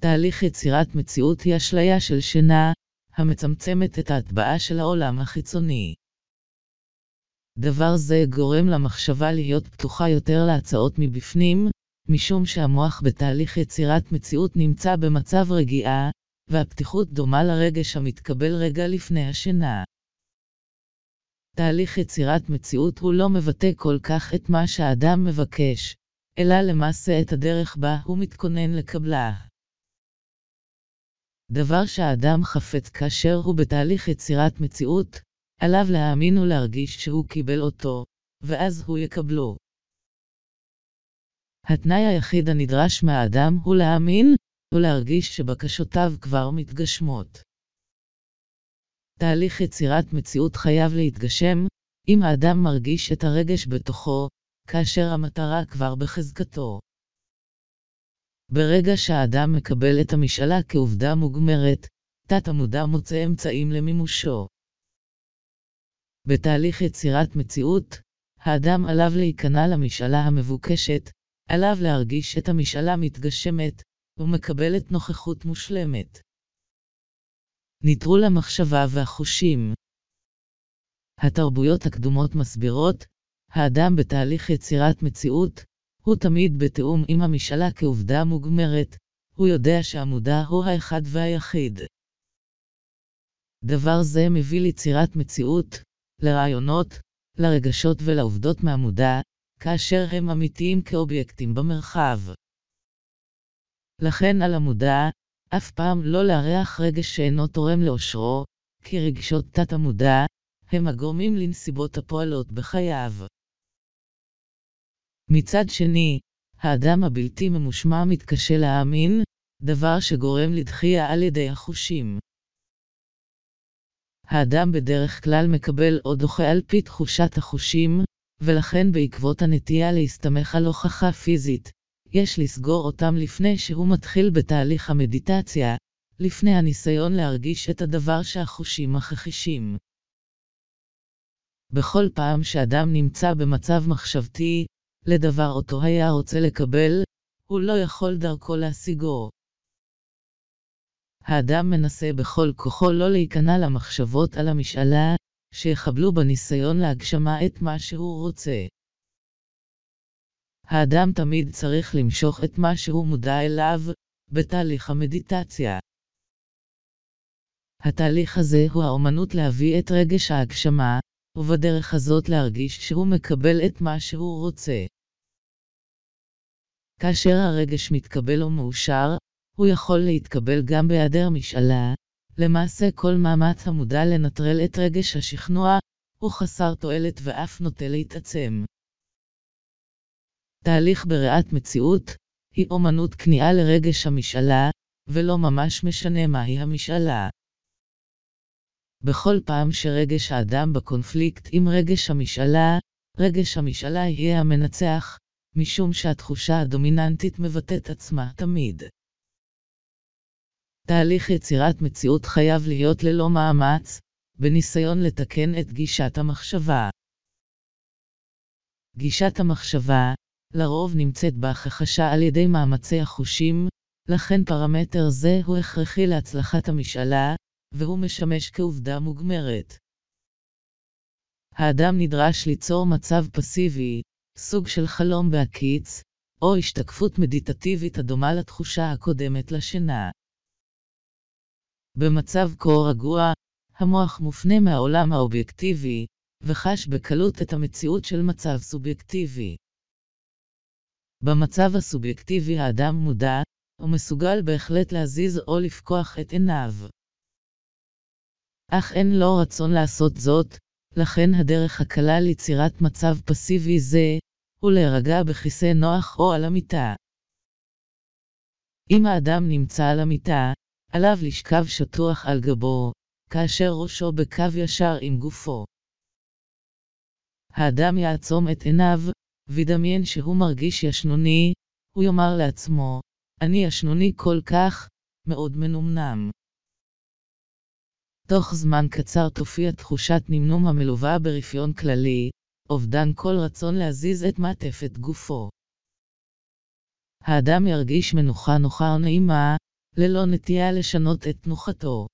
תהליך יצירת מציאות היא אשליה של שינה, המצמצמת את ההטבעה של העולם החיצוני. דבר זה גורם למחשבה להיות פתוחה יותר להצעות מבפנים, משום שהמוח בתהליך יצירת מציאות נמצא במצב רגיעה, והפתיחות דומה לרגש המתקבל רגע לפני השינה. תהליך יצירת מציאות הוא לא מבטא כל כך את מה שהאדם מבקש, אלא למעשה את הדרך בה הוא מתכונן לקבלה. דבר שהאדם חפץ כאשר הוא בתהליך יצירת מציאות, עליו להאמין ולהרגיש שהוא קיבל אותו, ואז הוא יקבלו. התנאי היחיד הנדרש מהאדם הוא להאמין, ולהרגיש שבקשותיו כבר מתגשמות. תהליך יצירת מציאות חייב להתגשם, אם האדם מרגיש את הרגש בתוכו, כאשר המטרה כבר בחזקתו. ברגע שהאדם מקבל את המשאלה כעובדה מוגמרת, תת-המודע מוצא אמצעים למימושו. בתהליך יצירת מציאות, האדם עליו להיכנע למשאלה המבוקשת, עליו להרגיש את המשאלה מתגשמת, ומקבלת נוכחות מושלמת. נטרול המחשבה והחושים התרבויות הקדומות מסבירות, האדם בתהליך יצירת מציאות, הוא תמיד בתיאום עם המשאלה כעובדה מוגמרת, הוא יודע שהמודע הוא האחד והיחיד. דבר זה מביא ליצירת מציאות, לרעיונות, לרגשות ולעובדות מהמודע, כאשר הם אמיתיים כאובייקטים במרחב. לכן על המודע, אף פעם לא לארח רגש שאינו תורם לאושרו, כי רגשות תת-המודע, הם הגורמים לנסיבות הפועלות בחייו. מצד שני, האדם הבלתי ממושמע מתקשה להאמין, דבר שגורם לדחייה על ידי החושים. האדם בדרך כלל מקבל או דוחה על פי תחושת החושים, ולכן בעקבות הנטייה להסתמך על הוכחה פיזית, יש לסגור אותם לפני שהוא מתחיל בתהליך המדיטציה, לפני הניסיון להרגיש את הדבר שהחושים מכחישים. בכל פעם שאדם נמצא במצב מחשבתי, לדבר אותו היה רוצה לקבל, הוא לא יכול דרכו להשיגו. האדם מנסה בכל כוחו לא להיכנע למחשבות על המשאלה, שיחבלו בניסיון להגשמה את מה שהוא רוצה. האדם תמיד צריך למשוך את מה שהוא מודע אליו, בתהליך המדיטציה. התהליך הזה הוא האומנות להביא את רגש ההגשמה, ובדרך הזאת להרגיש שהוא מקבל את מה שהוא רוצה. כאשר הרגש מתקבל או מאושר, הוא יכול להתקבל גם בהיעדר משאלה. למעשה כל מאמץ המודע לנטרל את רגש השכנוע, הוא חסר תועלת ואף נוטה להתעצם. תהליך בריאת מציאות, היא אומנות כניעה לרגש המשאלה, ולא ממש משנה מהי המשאלה. בכל פעם שרגש האדם בקונפליקט עם רגש המשאלה, רגש המשאלה יהיה המנצח, משום שהתחושה הדומיננטית מבטאת עצמה תמיד. תהליך יצירת מציאות חייב להיות ללא מאמץ, בניסיון לתקן את גישת המחשבה. גישת המחשבה, לרוב נמצאת בהכחשה על ידי מאמצי החושים, לכן פרמטר זה הוא הכרחי להצלחת המשאלה, והוא משמש כעובדה מוגמרת. האדם נדרש ליצור מצב פסיבי, סוג של חלום בהקיץ, או השתקפות מדיטטיבית הדומה לתחושה הקודמת לשינה. במצב כה רגוע, המוח מופנה מהעולם האובייקטיבי, וחש בקלות את המציאות של מצב סובייקטיבי. במצב הסובייקטיבי האדם מודע, ומסוגל בהחלט להזיז או לפקוח את עיניו. אך אין לו רצון לעשות זאת, לכן הדרך הקלה ליצירת מצב פסיבי זה, הוא להירגע בכיסא נוח או על המיטה. אם האדם נמצא על המיטה, עליו לשכב שטוח על גבו, כאשר ראשו בקו ישר עם גופו. האדם יעצום את עיניו, וידמיין שהוא מרגיש ישנוני, הוא יאמר לעצמו, אני ישנוני כל כך, מאוד מנומנם. תוך זמן קצר תופיע תחושת נמנום המלווה ברפיון כללי, אובדן כל רצון להזיז את מעטפת גופו. האדם ירגיש מנוחה נוחה או נעימה, ללא נטייה לשנות את תנוחתו.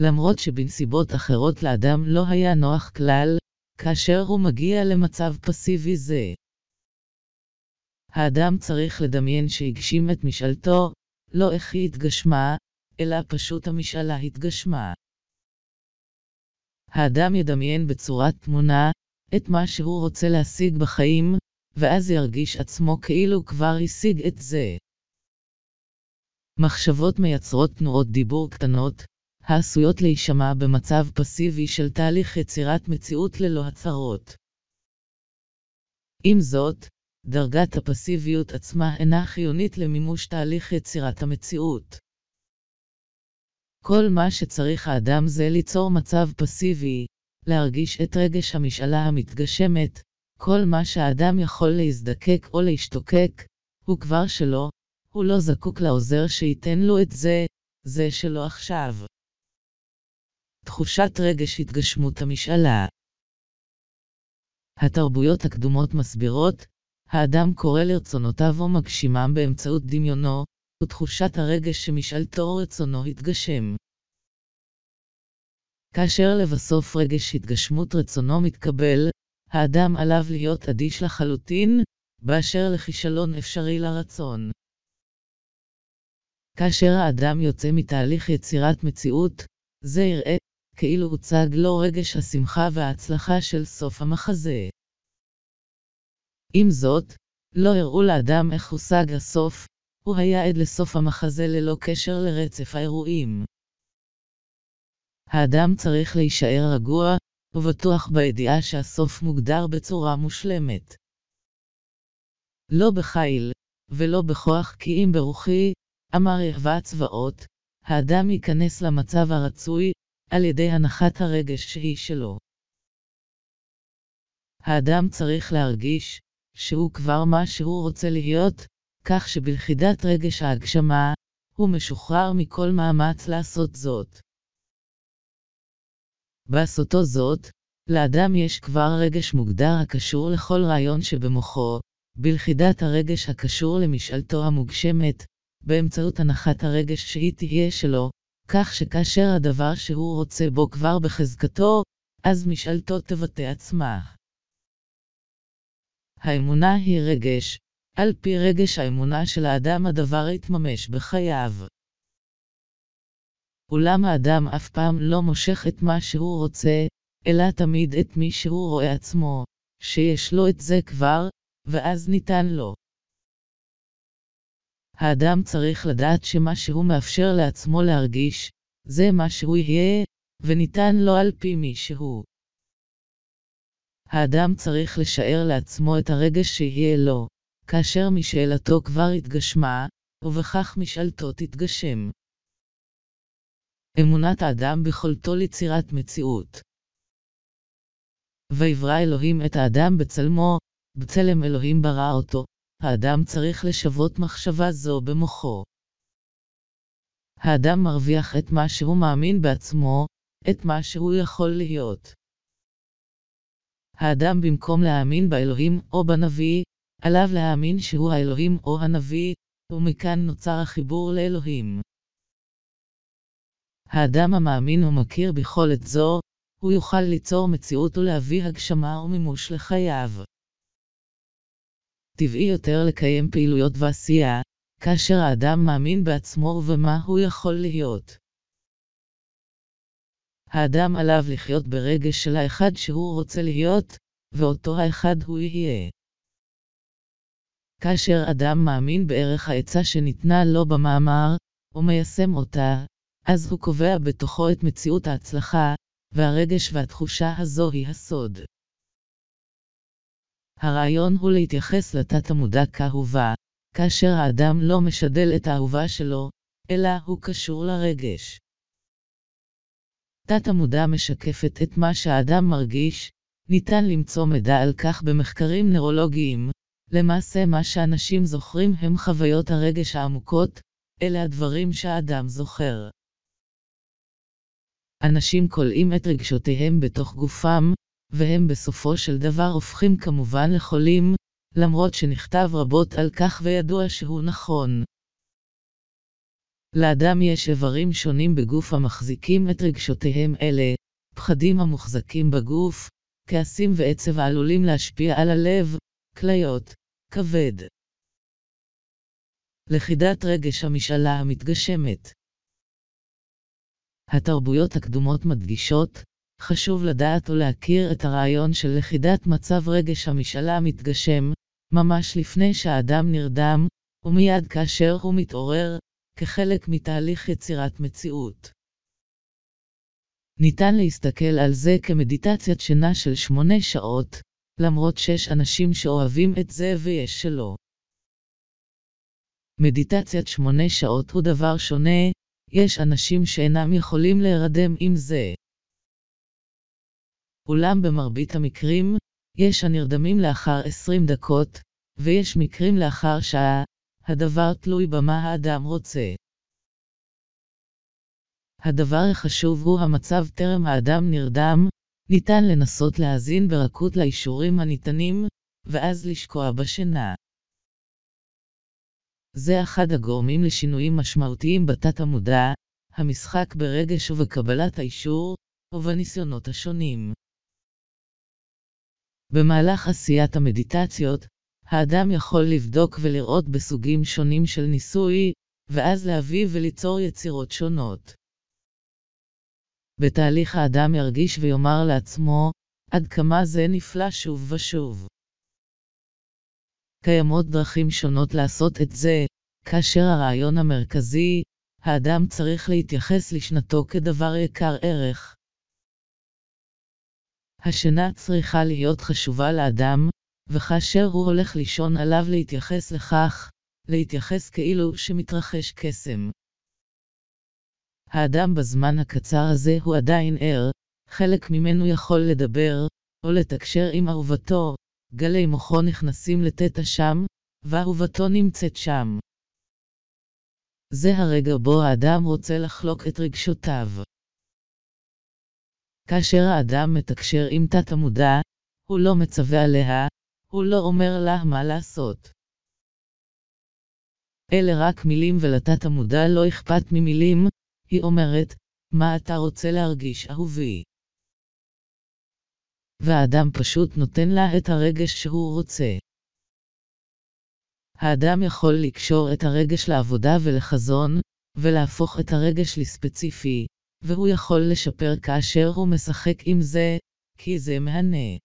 למרות שבנסיבות אחרות לאדם לא היה נוח כלל, כאשר הוא מגיע למצב פסיבי זה. האדם צריך לדמיין שהגשים את משאלתו, לא איך היא התגשמה, אלא פשוט המשאלה התגשמה. האדם ידמיין בצורת תמונה את מה שהוא רוצה להשיג בחיים, ואז ירגיש עצמו כאילו כבר השיג את זה. מחשבות מייצרות תנועות דיבור קטנות, העשויות להישמע במצב פסיבי של תהליך יצירת מציאות ללא הצהרות. עם זאת, דרגת הפסיביות עצמה אינה חיונית למימוש תהליך יצירת המציאות. כל מה שצריך האדם זה ליצור מצב פסיבי, להרגיש את רגש המשאלה המתגשמת, כל מה שהאדם יכול להזדקק או להשתוקק, הוא כבר שלו, הוא לא זקוק לעוזר שייתן לו את זה, זה שלו עכשיו. תחושת רגש התגשמות המשאלה התרבויות הקדומות מסבירות, האדם קורא לרצונותיו או מגשימם באמצעות דמיונו, ותחושת הרגש שמשאלתו רצונו התגשם. כאשר לבסוף רגש התגשמות רצונו מתקבל, האדם עליו להיות אדיש לחלוטין, באשר לכישלון אפשרי לרצון. כאשר האדם יוצא מתהליך יצירת מציאות, זה יראה כאילו הוצג לו רגש השמחה וההצלחה של סוף המחזה. עם זאת, לא הראו לאדם איך הושג הסוף, הוא היה עד לסוף המחזה ללא קשר לרצף האירועים. האדם צריך להישאר רגוע, ובטוח בידיעה שהסוף מוגדר בצורה מושלמת. לא בחיל, ולא בכוח כי אם ברוחי, אמר יהבה הצבאות, האדם ייכנס למצב הרצוי, על ידי הנחת הרגש שהיא שלו. האדם צריך להרגיש, שהוא כבר מה שהוא רוצה להיות, כך שבלכידת רגש ההגשמה, הוא משוחרר מכל מאמץ לעשות זאת. בעשותו זאת, לאדם יש כבר רגש מוגדר הקשור לכל רעיון שבמוחו, בלכידת הרגש הקשור למשאלתו המוגשמת, באמצעות הנחת הרגש שהיא תהיה שלו, כך שכאשר הדבר שהוא רוצה בו כבר בחזקתו, אז משאלתו תבטא עצמה. האמונה היא רגש, על פי רגש האמונה של האדם הדבר יתממש בחייו. אולם האדם אף פעם לא מושך את מה שהוא רוצה, אלא תמיד את מי שהוא רואה עצמו, שיש לו את זה כבר, ואז ניתן לו. האדם צריך לדעת שמה שהוא מאפשר לעצמו להרגיש, זה מה שהוא יהיה, וניתן לו על פי מי שהוא. האדם צריך לשער לעצמו את הרגש שיהיה לו, כאשר משאלתו כבר התגשמה, ובכך משאלתו תתגשם. אמונת האדם ביכולתו ליצירת מציאות. ויברא אלוהים את האדם בצלמו, בצלם אלוהים ברא אותו, האדם צריך לשוות מחשבה זו במוחו. האדם מרוויח את מה שהוא מאמין בעצמו, את מה שהוא יכול להיות. האדם במקום להאמין באלוהים או בנביא, עליו להאמין שהוא האלוהים או הנביא, ומכאן נוצר החיבור לאלוהים. האדם המאמין ומכיר ביכולת זו, הוא יוכל ליצור מציאות ולהביא הגשמה ומימוש לחייו. טבעי יותר לקיים פעילויות ועשייה, כאשר האדם מאמין בעצמו ובמה הוא יכול להיות. האדם עליו לחיות ברגש של האחד שהוא רוצה להיות, ואותו האחד הוא יהיה. כאשר אדם מאמין בערך העצה שניתנה לו במאמר, ומיישם אותה, אז הוא קובע בתוכו את מציאות ההצלחה, והרגש והתחושה הזו היא הסוד. הרעיון הוא להתייחס לתת המודע כאהובה, כאשר האדם לא משדל את האהובה שלו, אלא הוא קשור לרגש. תת המודע משקפת את מה שהאדם מרגיש, ניתן למצוא מידע על כך במחקרים נוירולוגיים. למעשה מה שאנשים זוכרים הם חוויות הרגש העמוקות, אלה הדברים שהאדם זוכר. אנשים כולאים את רגשותיהם בתוך גופם, והם בסופו של דבר הופכים כמובן לחולים, למרות שנכתב רבות על כך וידוע שהוא נכון. לאדם יש איברים שונים בגוף המחזיקים את רגשותיהם אלה, פחדים המוחזקים בגוף, כעסים ועצב העלולים להשפיע על הלב, כליות, כבד. לכידת רגש המשאלה המתגשמת התרבויות הקדומות מדגישות, חשוב לדעת ולהכיר את הרעיון של לכידת מצב רגש המשאלה המתגשם, ממש לפני שהאדם נרדם, ומיד כאשר הוא מתעורר, כחלק מתהליך יצירת מציאות. ניתן להסתכל על זה כמדיטציית שינה של שמונה שעות, למרות שיש אנשים שאוהבים את זה ויש שלא. מדיטציית שמונה שעות הוא דבר שונה, יש אנשים שאינם יכולים להירדם עם זה. אולם במרבית המקרים, יש הנרדמים לאחר 20 דקות, ויש מקרים לאחר שעה, הדבר תלוי במה האדם רוצה. הדבר החשוב הוא המצב טרם האדם נרדם, ניתן לנסות להאזין ברכות לאישורים הניתנים, ואז לשקוע בשינה. זה אחד הגורמים לשינויים משמעותיים בתת המודע, המשחק ברגש ובקבלת האישור, ובניסיונות השונים. במהלך עשיית המדיטציות, האדם יכול לבדוק ולראות בסוגים שונים של ניסוי, ואז להביא וליצור יצירות שונות. בתהליך האדם ירגיש ויאמר לעצמו, עד כמה זה נפלא שוב ושוב. קיימות דרכים שונות לעשות את זה, כאשר הרעיון המרכזי, האדם צריך להתייחס לשנתו כדבר יקר ערך. השינה צריכה להיות חשובה לאדם, וכאשר הוא הולך לישון עליו להתייחס לכך, להתייחס כאילו שמתרחש קסם. האדם בזמן הקצר הזה הוא עדיין ער, חלק ממנו יכול לדבר, או לתקשר עם אהובתו, גלי מוחו נכנסים לתת שם, ואהובתו נמצאת שם. זה הרגע בו האדם רוצה לחלוק את רגשותיו. כאשר האדם מתקשר עם תת-המודע, הוא לא מצווה עליה, הוא לא אומר לה מה לעשות. אלה רק מילים ולתת המודע לא אכפת ממילים, היא אומרת, מה אתה רוצה להרגיש, אהובי? והאדם פשוט נותן לה את הרגש שהוא רוצה. האדם יכול לקשור את הרגש לעבודה ולחזון, ולהפוך את הרגש לספציפי, והוא יכול לשפר כאשר הוא משחק עם זה, כי זה מהנה.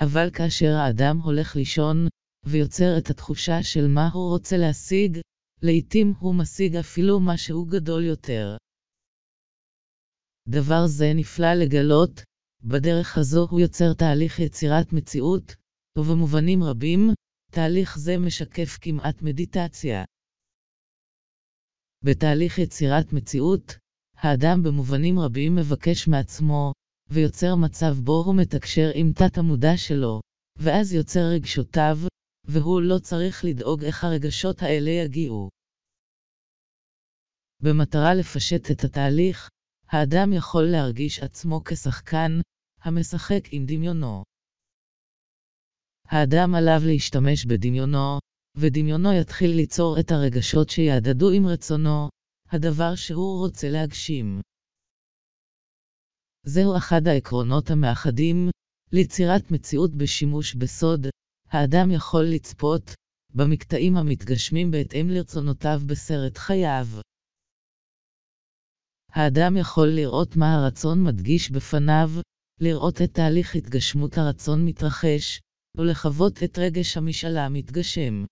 אבל כאשר האדם הולך לישון, ויוצר את התחושה של מה הוא רוצה להשיג, לעתים הוא משיג אפילו משהו גדול יותר. דבר זה נפלא לגלות, בדרך הזו הוא יוצר תהליך יצירת מציאות, ובמובנים רבים, תהליך זה משקף כמעט מדיטציה. בתהליך יצירת מציאות, האדם במובנים רבים מבקש מעצמו, ויוצר מצב בו הוא מתקשר עם תת-המודע שלו, ואז יוצר רגשותיו, והוא לא צריך לדאוג איך הרגשות האלה יגיעו. במטרה לפשט את התהליך, האדם יכול להרגיש עצמו כשחקן, המשחק עם דמיונו. האדם עליו להשתמש בדמיונו, ודמיונו יתחיל ליצור את הרגשות שיעדדו עם רצונו, הדבר שהוא רוצה להגשים. זהו אחד העקרונות המאחדים, ליצירת מציאות בשימוש בסוד, האדם יכול לצפות, במקטעים המתגשמים בהתאם לרצונותיו בסרט חייו. האדם יכול לראות מה הרצון מדגיש בפניו, לראות את תהליך התגשמות הרצון מתרחש, ולחוות את רגש המשאלה המתגשם.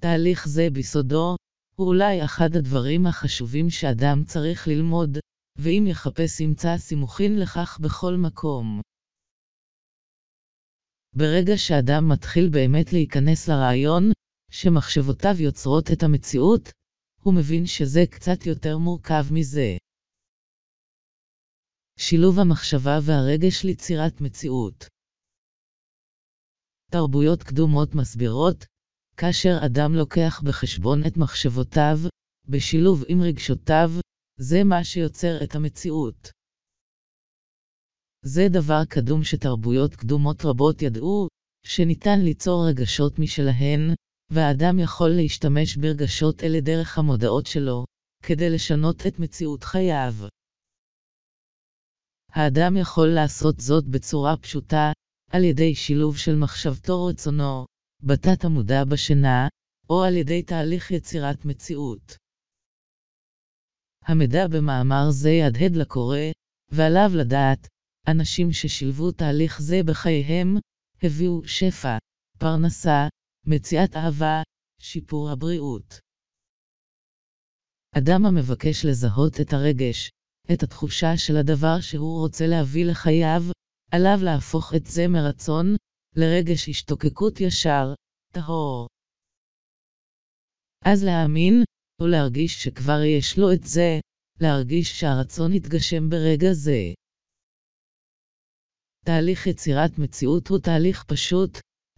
תהליך זה ביסודו, הוא אולי אחד הדברים החשובים שאדם צריך ללמוד, ואם יחפש ימצא סימוכין לכך בכל מקום. ברגע שאדם מתחיל באמת להיכנס לרעיון, שמחשבותיו יוצרות את המציאות, הוא מבין שזה קצת יותר מורכב מזה. שילוב המחשבה והרגש ליצירת מציאות תרבויות קדומות מסבירות, כאשר אדם לוקח בחשבון את מחשבותיו, בשילוב עם רגשותיו, זה מה שיוצר את המציאות. זה דבר קדום שתרבויות קדומות רבות ידעו, שניתן ליצור רגשות משלהן, והאדם יכול להשתמש ברגשות אלה דרך המודעות שלו, כדי לשנות את מציאות חייו. האדם יכול לעשות זאת בצורה פשוטה, על ידי שילוב של מחשבתו רצונו, בתת המודע בשינה, או על ידי תהליך יצירת מציאות. המידע במאמר זה יהדהד לקורא, ועליו לדעת, אנשים ששילבו תהליך זה בחייהם, הביאו שפע, פרנסה, מציאת אהבה, שיפור הבריאות. אדם המבקש לזהות את הרגש, את התחושה של הדבר שהוא רוצה להביא לחייו, עליו להפוך את זה מרצון, לרגש השתוקקות ישר, טהור. אז להאמין, ולהרגיש שכבר יש לו את זה, להרגיש שהרצון יתגשם ברגע זה. תהליך יצירת מציאות הוא תהליך פשוט,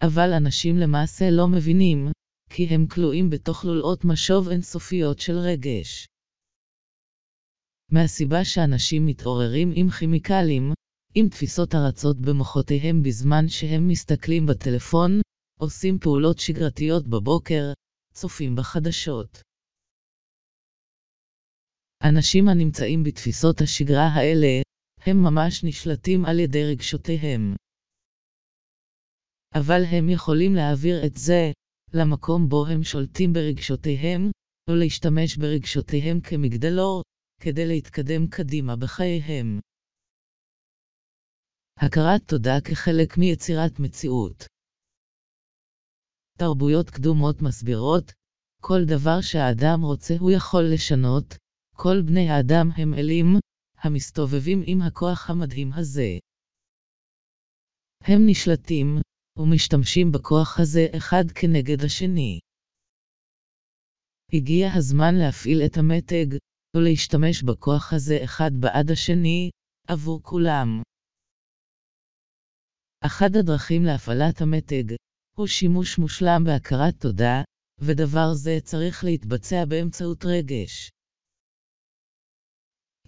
אבל אנשים למעשה לא מבינים, כי הם כלואים בתוך לולאות משוב אינסופיות של רגש. מהסיבה שאנשים מתעוררים עם כימיקלים, עם תפיסות הרצות במוחותיהם בזמן שהם מסתכלים בטלפון, עושים פעולות שגרתיות בבוקר, צופים בחדשות. אנשים הנמצאים בתפיסות השגרה האלה, הם ממש נשלטים על ידי רגשותיהם. אבל הם יכולים להעביר את זה למקום בו הם שולטים ברגשותיהם, או להשתמש ברגשותיהם כמגדלור, כדי להתקדם קדימה בחייהם. הכרת תודה כחלק מיצירת מציאות תרבויות קדומות מסבירות, כל דבר שהאדם רוצה הוא יכול לשנות, כל בני האדם הם אלים, המסתובבים עם הכוח המדהים הזה. הם נשלטים, ומשתמשים בכוח הזה אחד כנגד השני. הגיע הזמן להפעיל את המתג, ולהשתמש בכוח הזה אחד בעד השני, עבור כולם. אחת הדרכים להפעלת המתג, הוא שימוש מושלם בהכרת תודה, ודבר זה צריך להתבצע באמצעות רגש.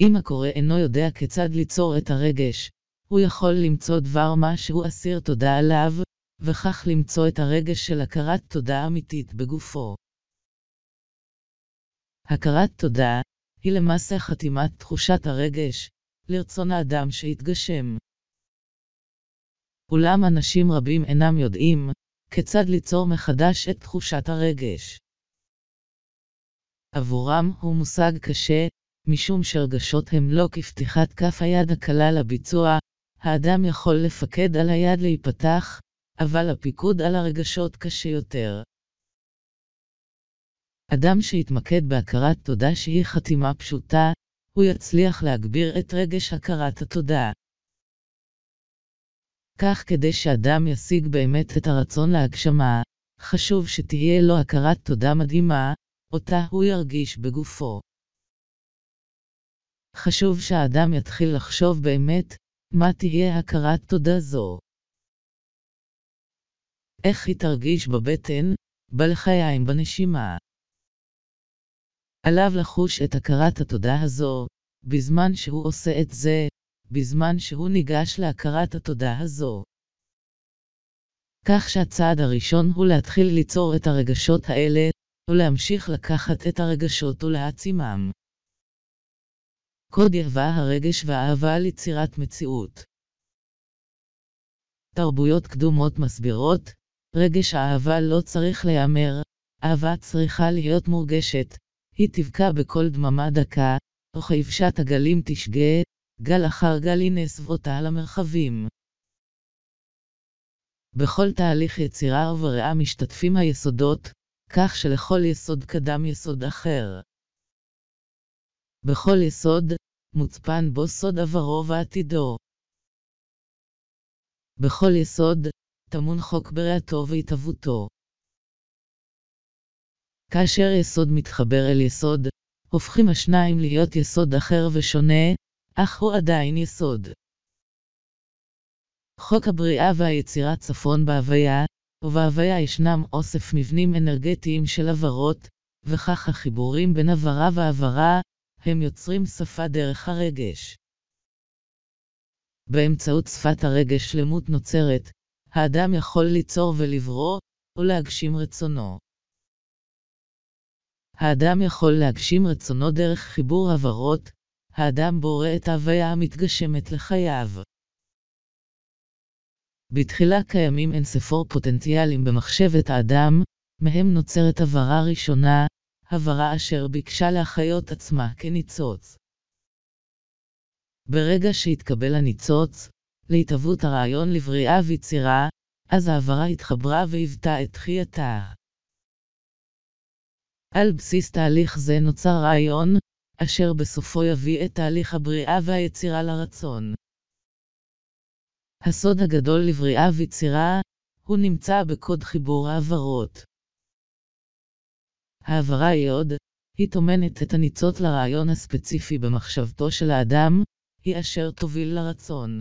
אם הקורא אינו יודע כיצד ליצור את הרגש, הוא יכול למצוא דבר מה שהוא אסיר תודה עליו, וכך למצוא את הרגש של הכרת תודה אמיתית בגופו. הכרת תודה היא למעשה חתימת תחושת הרגש לרצון האדם שהתגשם. אולם אנשים רבים אינם יודעים כיצד ליצור מחדש את תחושת הרגש. עבורם הוא מושג קשה, משום שרגשות הם לא כפתיחת כף היד הקלה לביצוע, האדם יכול לפקד על היד להיפתח, אבל הפיקוד על הרגשות קשה יותר. אדם שיתמקד בהכרת תודה שהיא חתימה פשוטה, הוא יצליח להגביר את רגש הכרת התודה. כך כדי שאדם ישיג באמת את הרצון להגשמה, חשוב שתהיה לו הכרת תודה מדהימה, אותה הוא ירגיש בגופו. חשוב שהאדם יתחיל לחשוב באמת, מה תהיה הכרת תודה זו. איך היא תרגיש בבטן, בלחיים בנשימה. עליו לחוש את הכרת התודה הזו, בזמן שהוא עושה את זה, בזמן שהוא ניגש להכרת התודה הזו. כך שהצעד הראשון הוא להתחיל ליצור את הרגשות האלה, ולהמשיך לקחת את הרגשות ולהעצימם. קוד יהווה הרגש והאהבה על יצירת מציאות. תרבויות קדומות מסבירות, רגש האהבה לא צריך להיאמר, אהבה צריכה להיות מורגשת, היא תבקע בכל דממה דקה, וכבשת הגלים תשגה, גל אחר גל ינסב אותה על המרחבים. בכל תהליך יצירה ובריאה משתתפים היסודות, כך שלכל יסוד קדם יסוד אחר. בכל יסוד, מוצפן בו סוד עברו ועתידו. בכל יסוד, טמון חוק בריאתו והתהוותו. כאשר יסוד מתחבר אל יסוד, הופכים השניים להיות יסוד אחר ושונה, אך הוא עדיין יסוד. חוק הבריאה והיצירה צפון בהוויה, ובהוויה ישנם אוסף מבנים אנרגטיים של עברות, וכך החיבורים בין עברה ועברה, הם יוצרים שפה דרך הרגש. באמצעות שפת הרגש שלמות נוצרת, האדם יכול ליצור ולברוא, או להגשים רצונו. האדם יכול להגשים רצונו דרך חיבור עברות, האדם בורא את ההוויה המתגשמת לחייו. בתחילה קיימים ספור פוטנציאלים במחשבת האדם, מהם נוצרת הברה ראשונה, הברה אשר ביקשה להחיות עצמה כניצוץ. ברגע שהתקבל הניצוץ, להתהוות הרעיון לבריאה ויצירה, אז ההברה התחברה והיוותה את תחייתה. על בסיס תהליך זה נוצר רעיון, אשר בסופו יביא את תהליך הבריאה והיצירה לרצון. הסוד הגדול לבריאה ויצירה, הוא נמצא בקוד חיבור העברות. העברה יוד, היא טומנת את הניצוץ לרעיון הספציפי במחשבתו של האדם, היא אשר תוביל לרצון.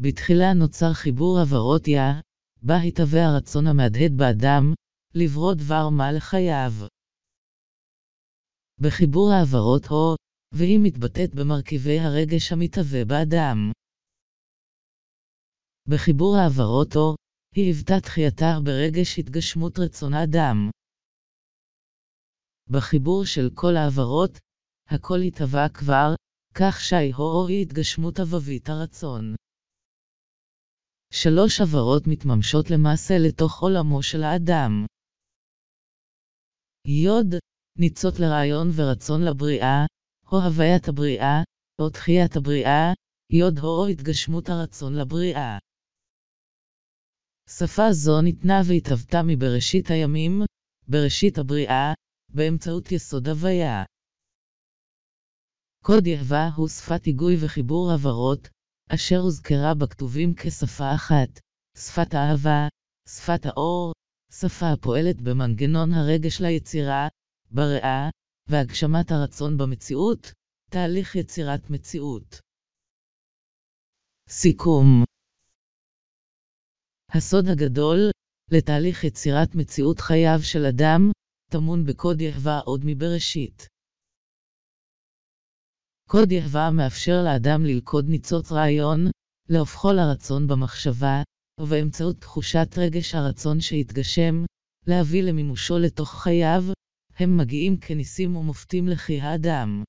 בתחילה נוצר חיבור עברות יה, בה התהווה הרצון המהדהד באדם, לברוא דבר מה לחייו. בחיבור העברות הו, והיא מתבטאת במרכיבי הרגש המתהווה באדם. בחיבור העברות הו, היא היוותה תחייתה ברגש התגשמות רצון האדם. בחיבור של כל העברות, הכל התהווה כבר, כך שהיהו היא התגשמות אבבית הרצון. שלוש עברות מתממשות למעשה לתוך עולמו של האדם. יוד, ניצות לרעיון ורצון לבריאה, או הוויית הבריאה, או תחיית הבריאה, יוד או התגשמות הרצון לבריאה. שפה זו ניתנה והתהוותה מבראשית הימים, בראשית הבריאה, באמצעות יסוד הוויה. קוד יהווה הוא שפת היגוי וחיבור הברות, אשר הוזכרה בכתובים כשפה אחת, שפת האהבה, שפת האור, שפה הפועלת במנגנון הרגש ליצירה, בריאה, והגשמת הרצון במציאות, תהליך יצירת מציאות. סיכום הסוד הגדול, לתהליך יצירת מציאות חייו של אדם, טמון בקוד יהווה עוד מבראשית. קוד יהבה מאפשר לאדם ללכוד ניצוץ רעיון, להופכו לרצון במחשבה, ובאמצעות תחושת רגש הרצון שהתגשם, להביא למימושו לתוך חייו, הם מגיעים כניסים ומופתים לחיי האדם.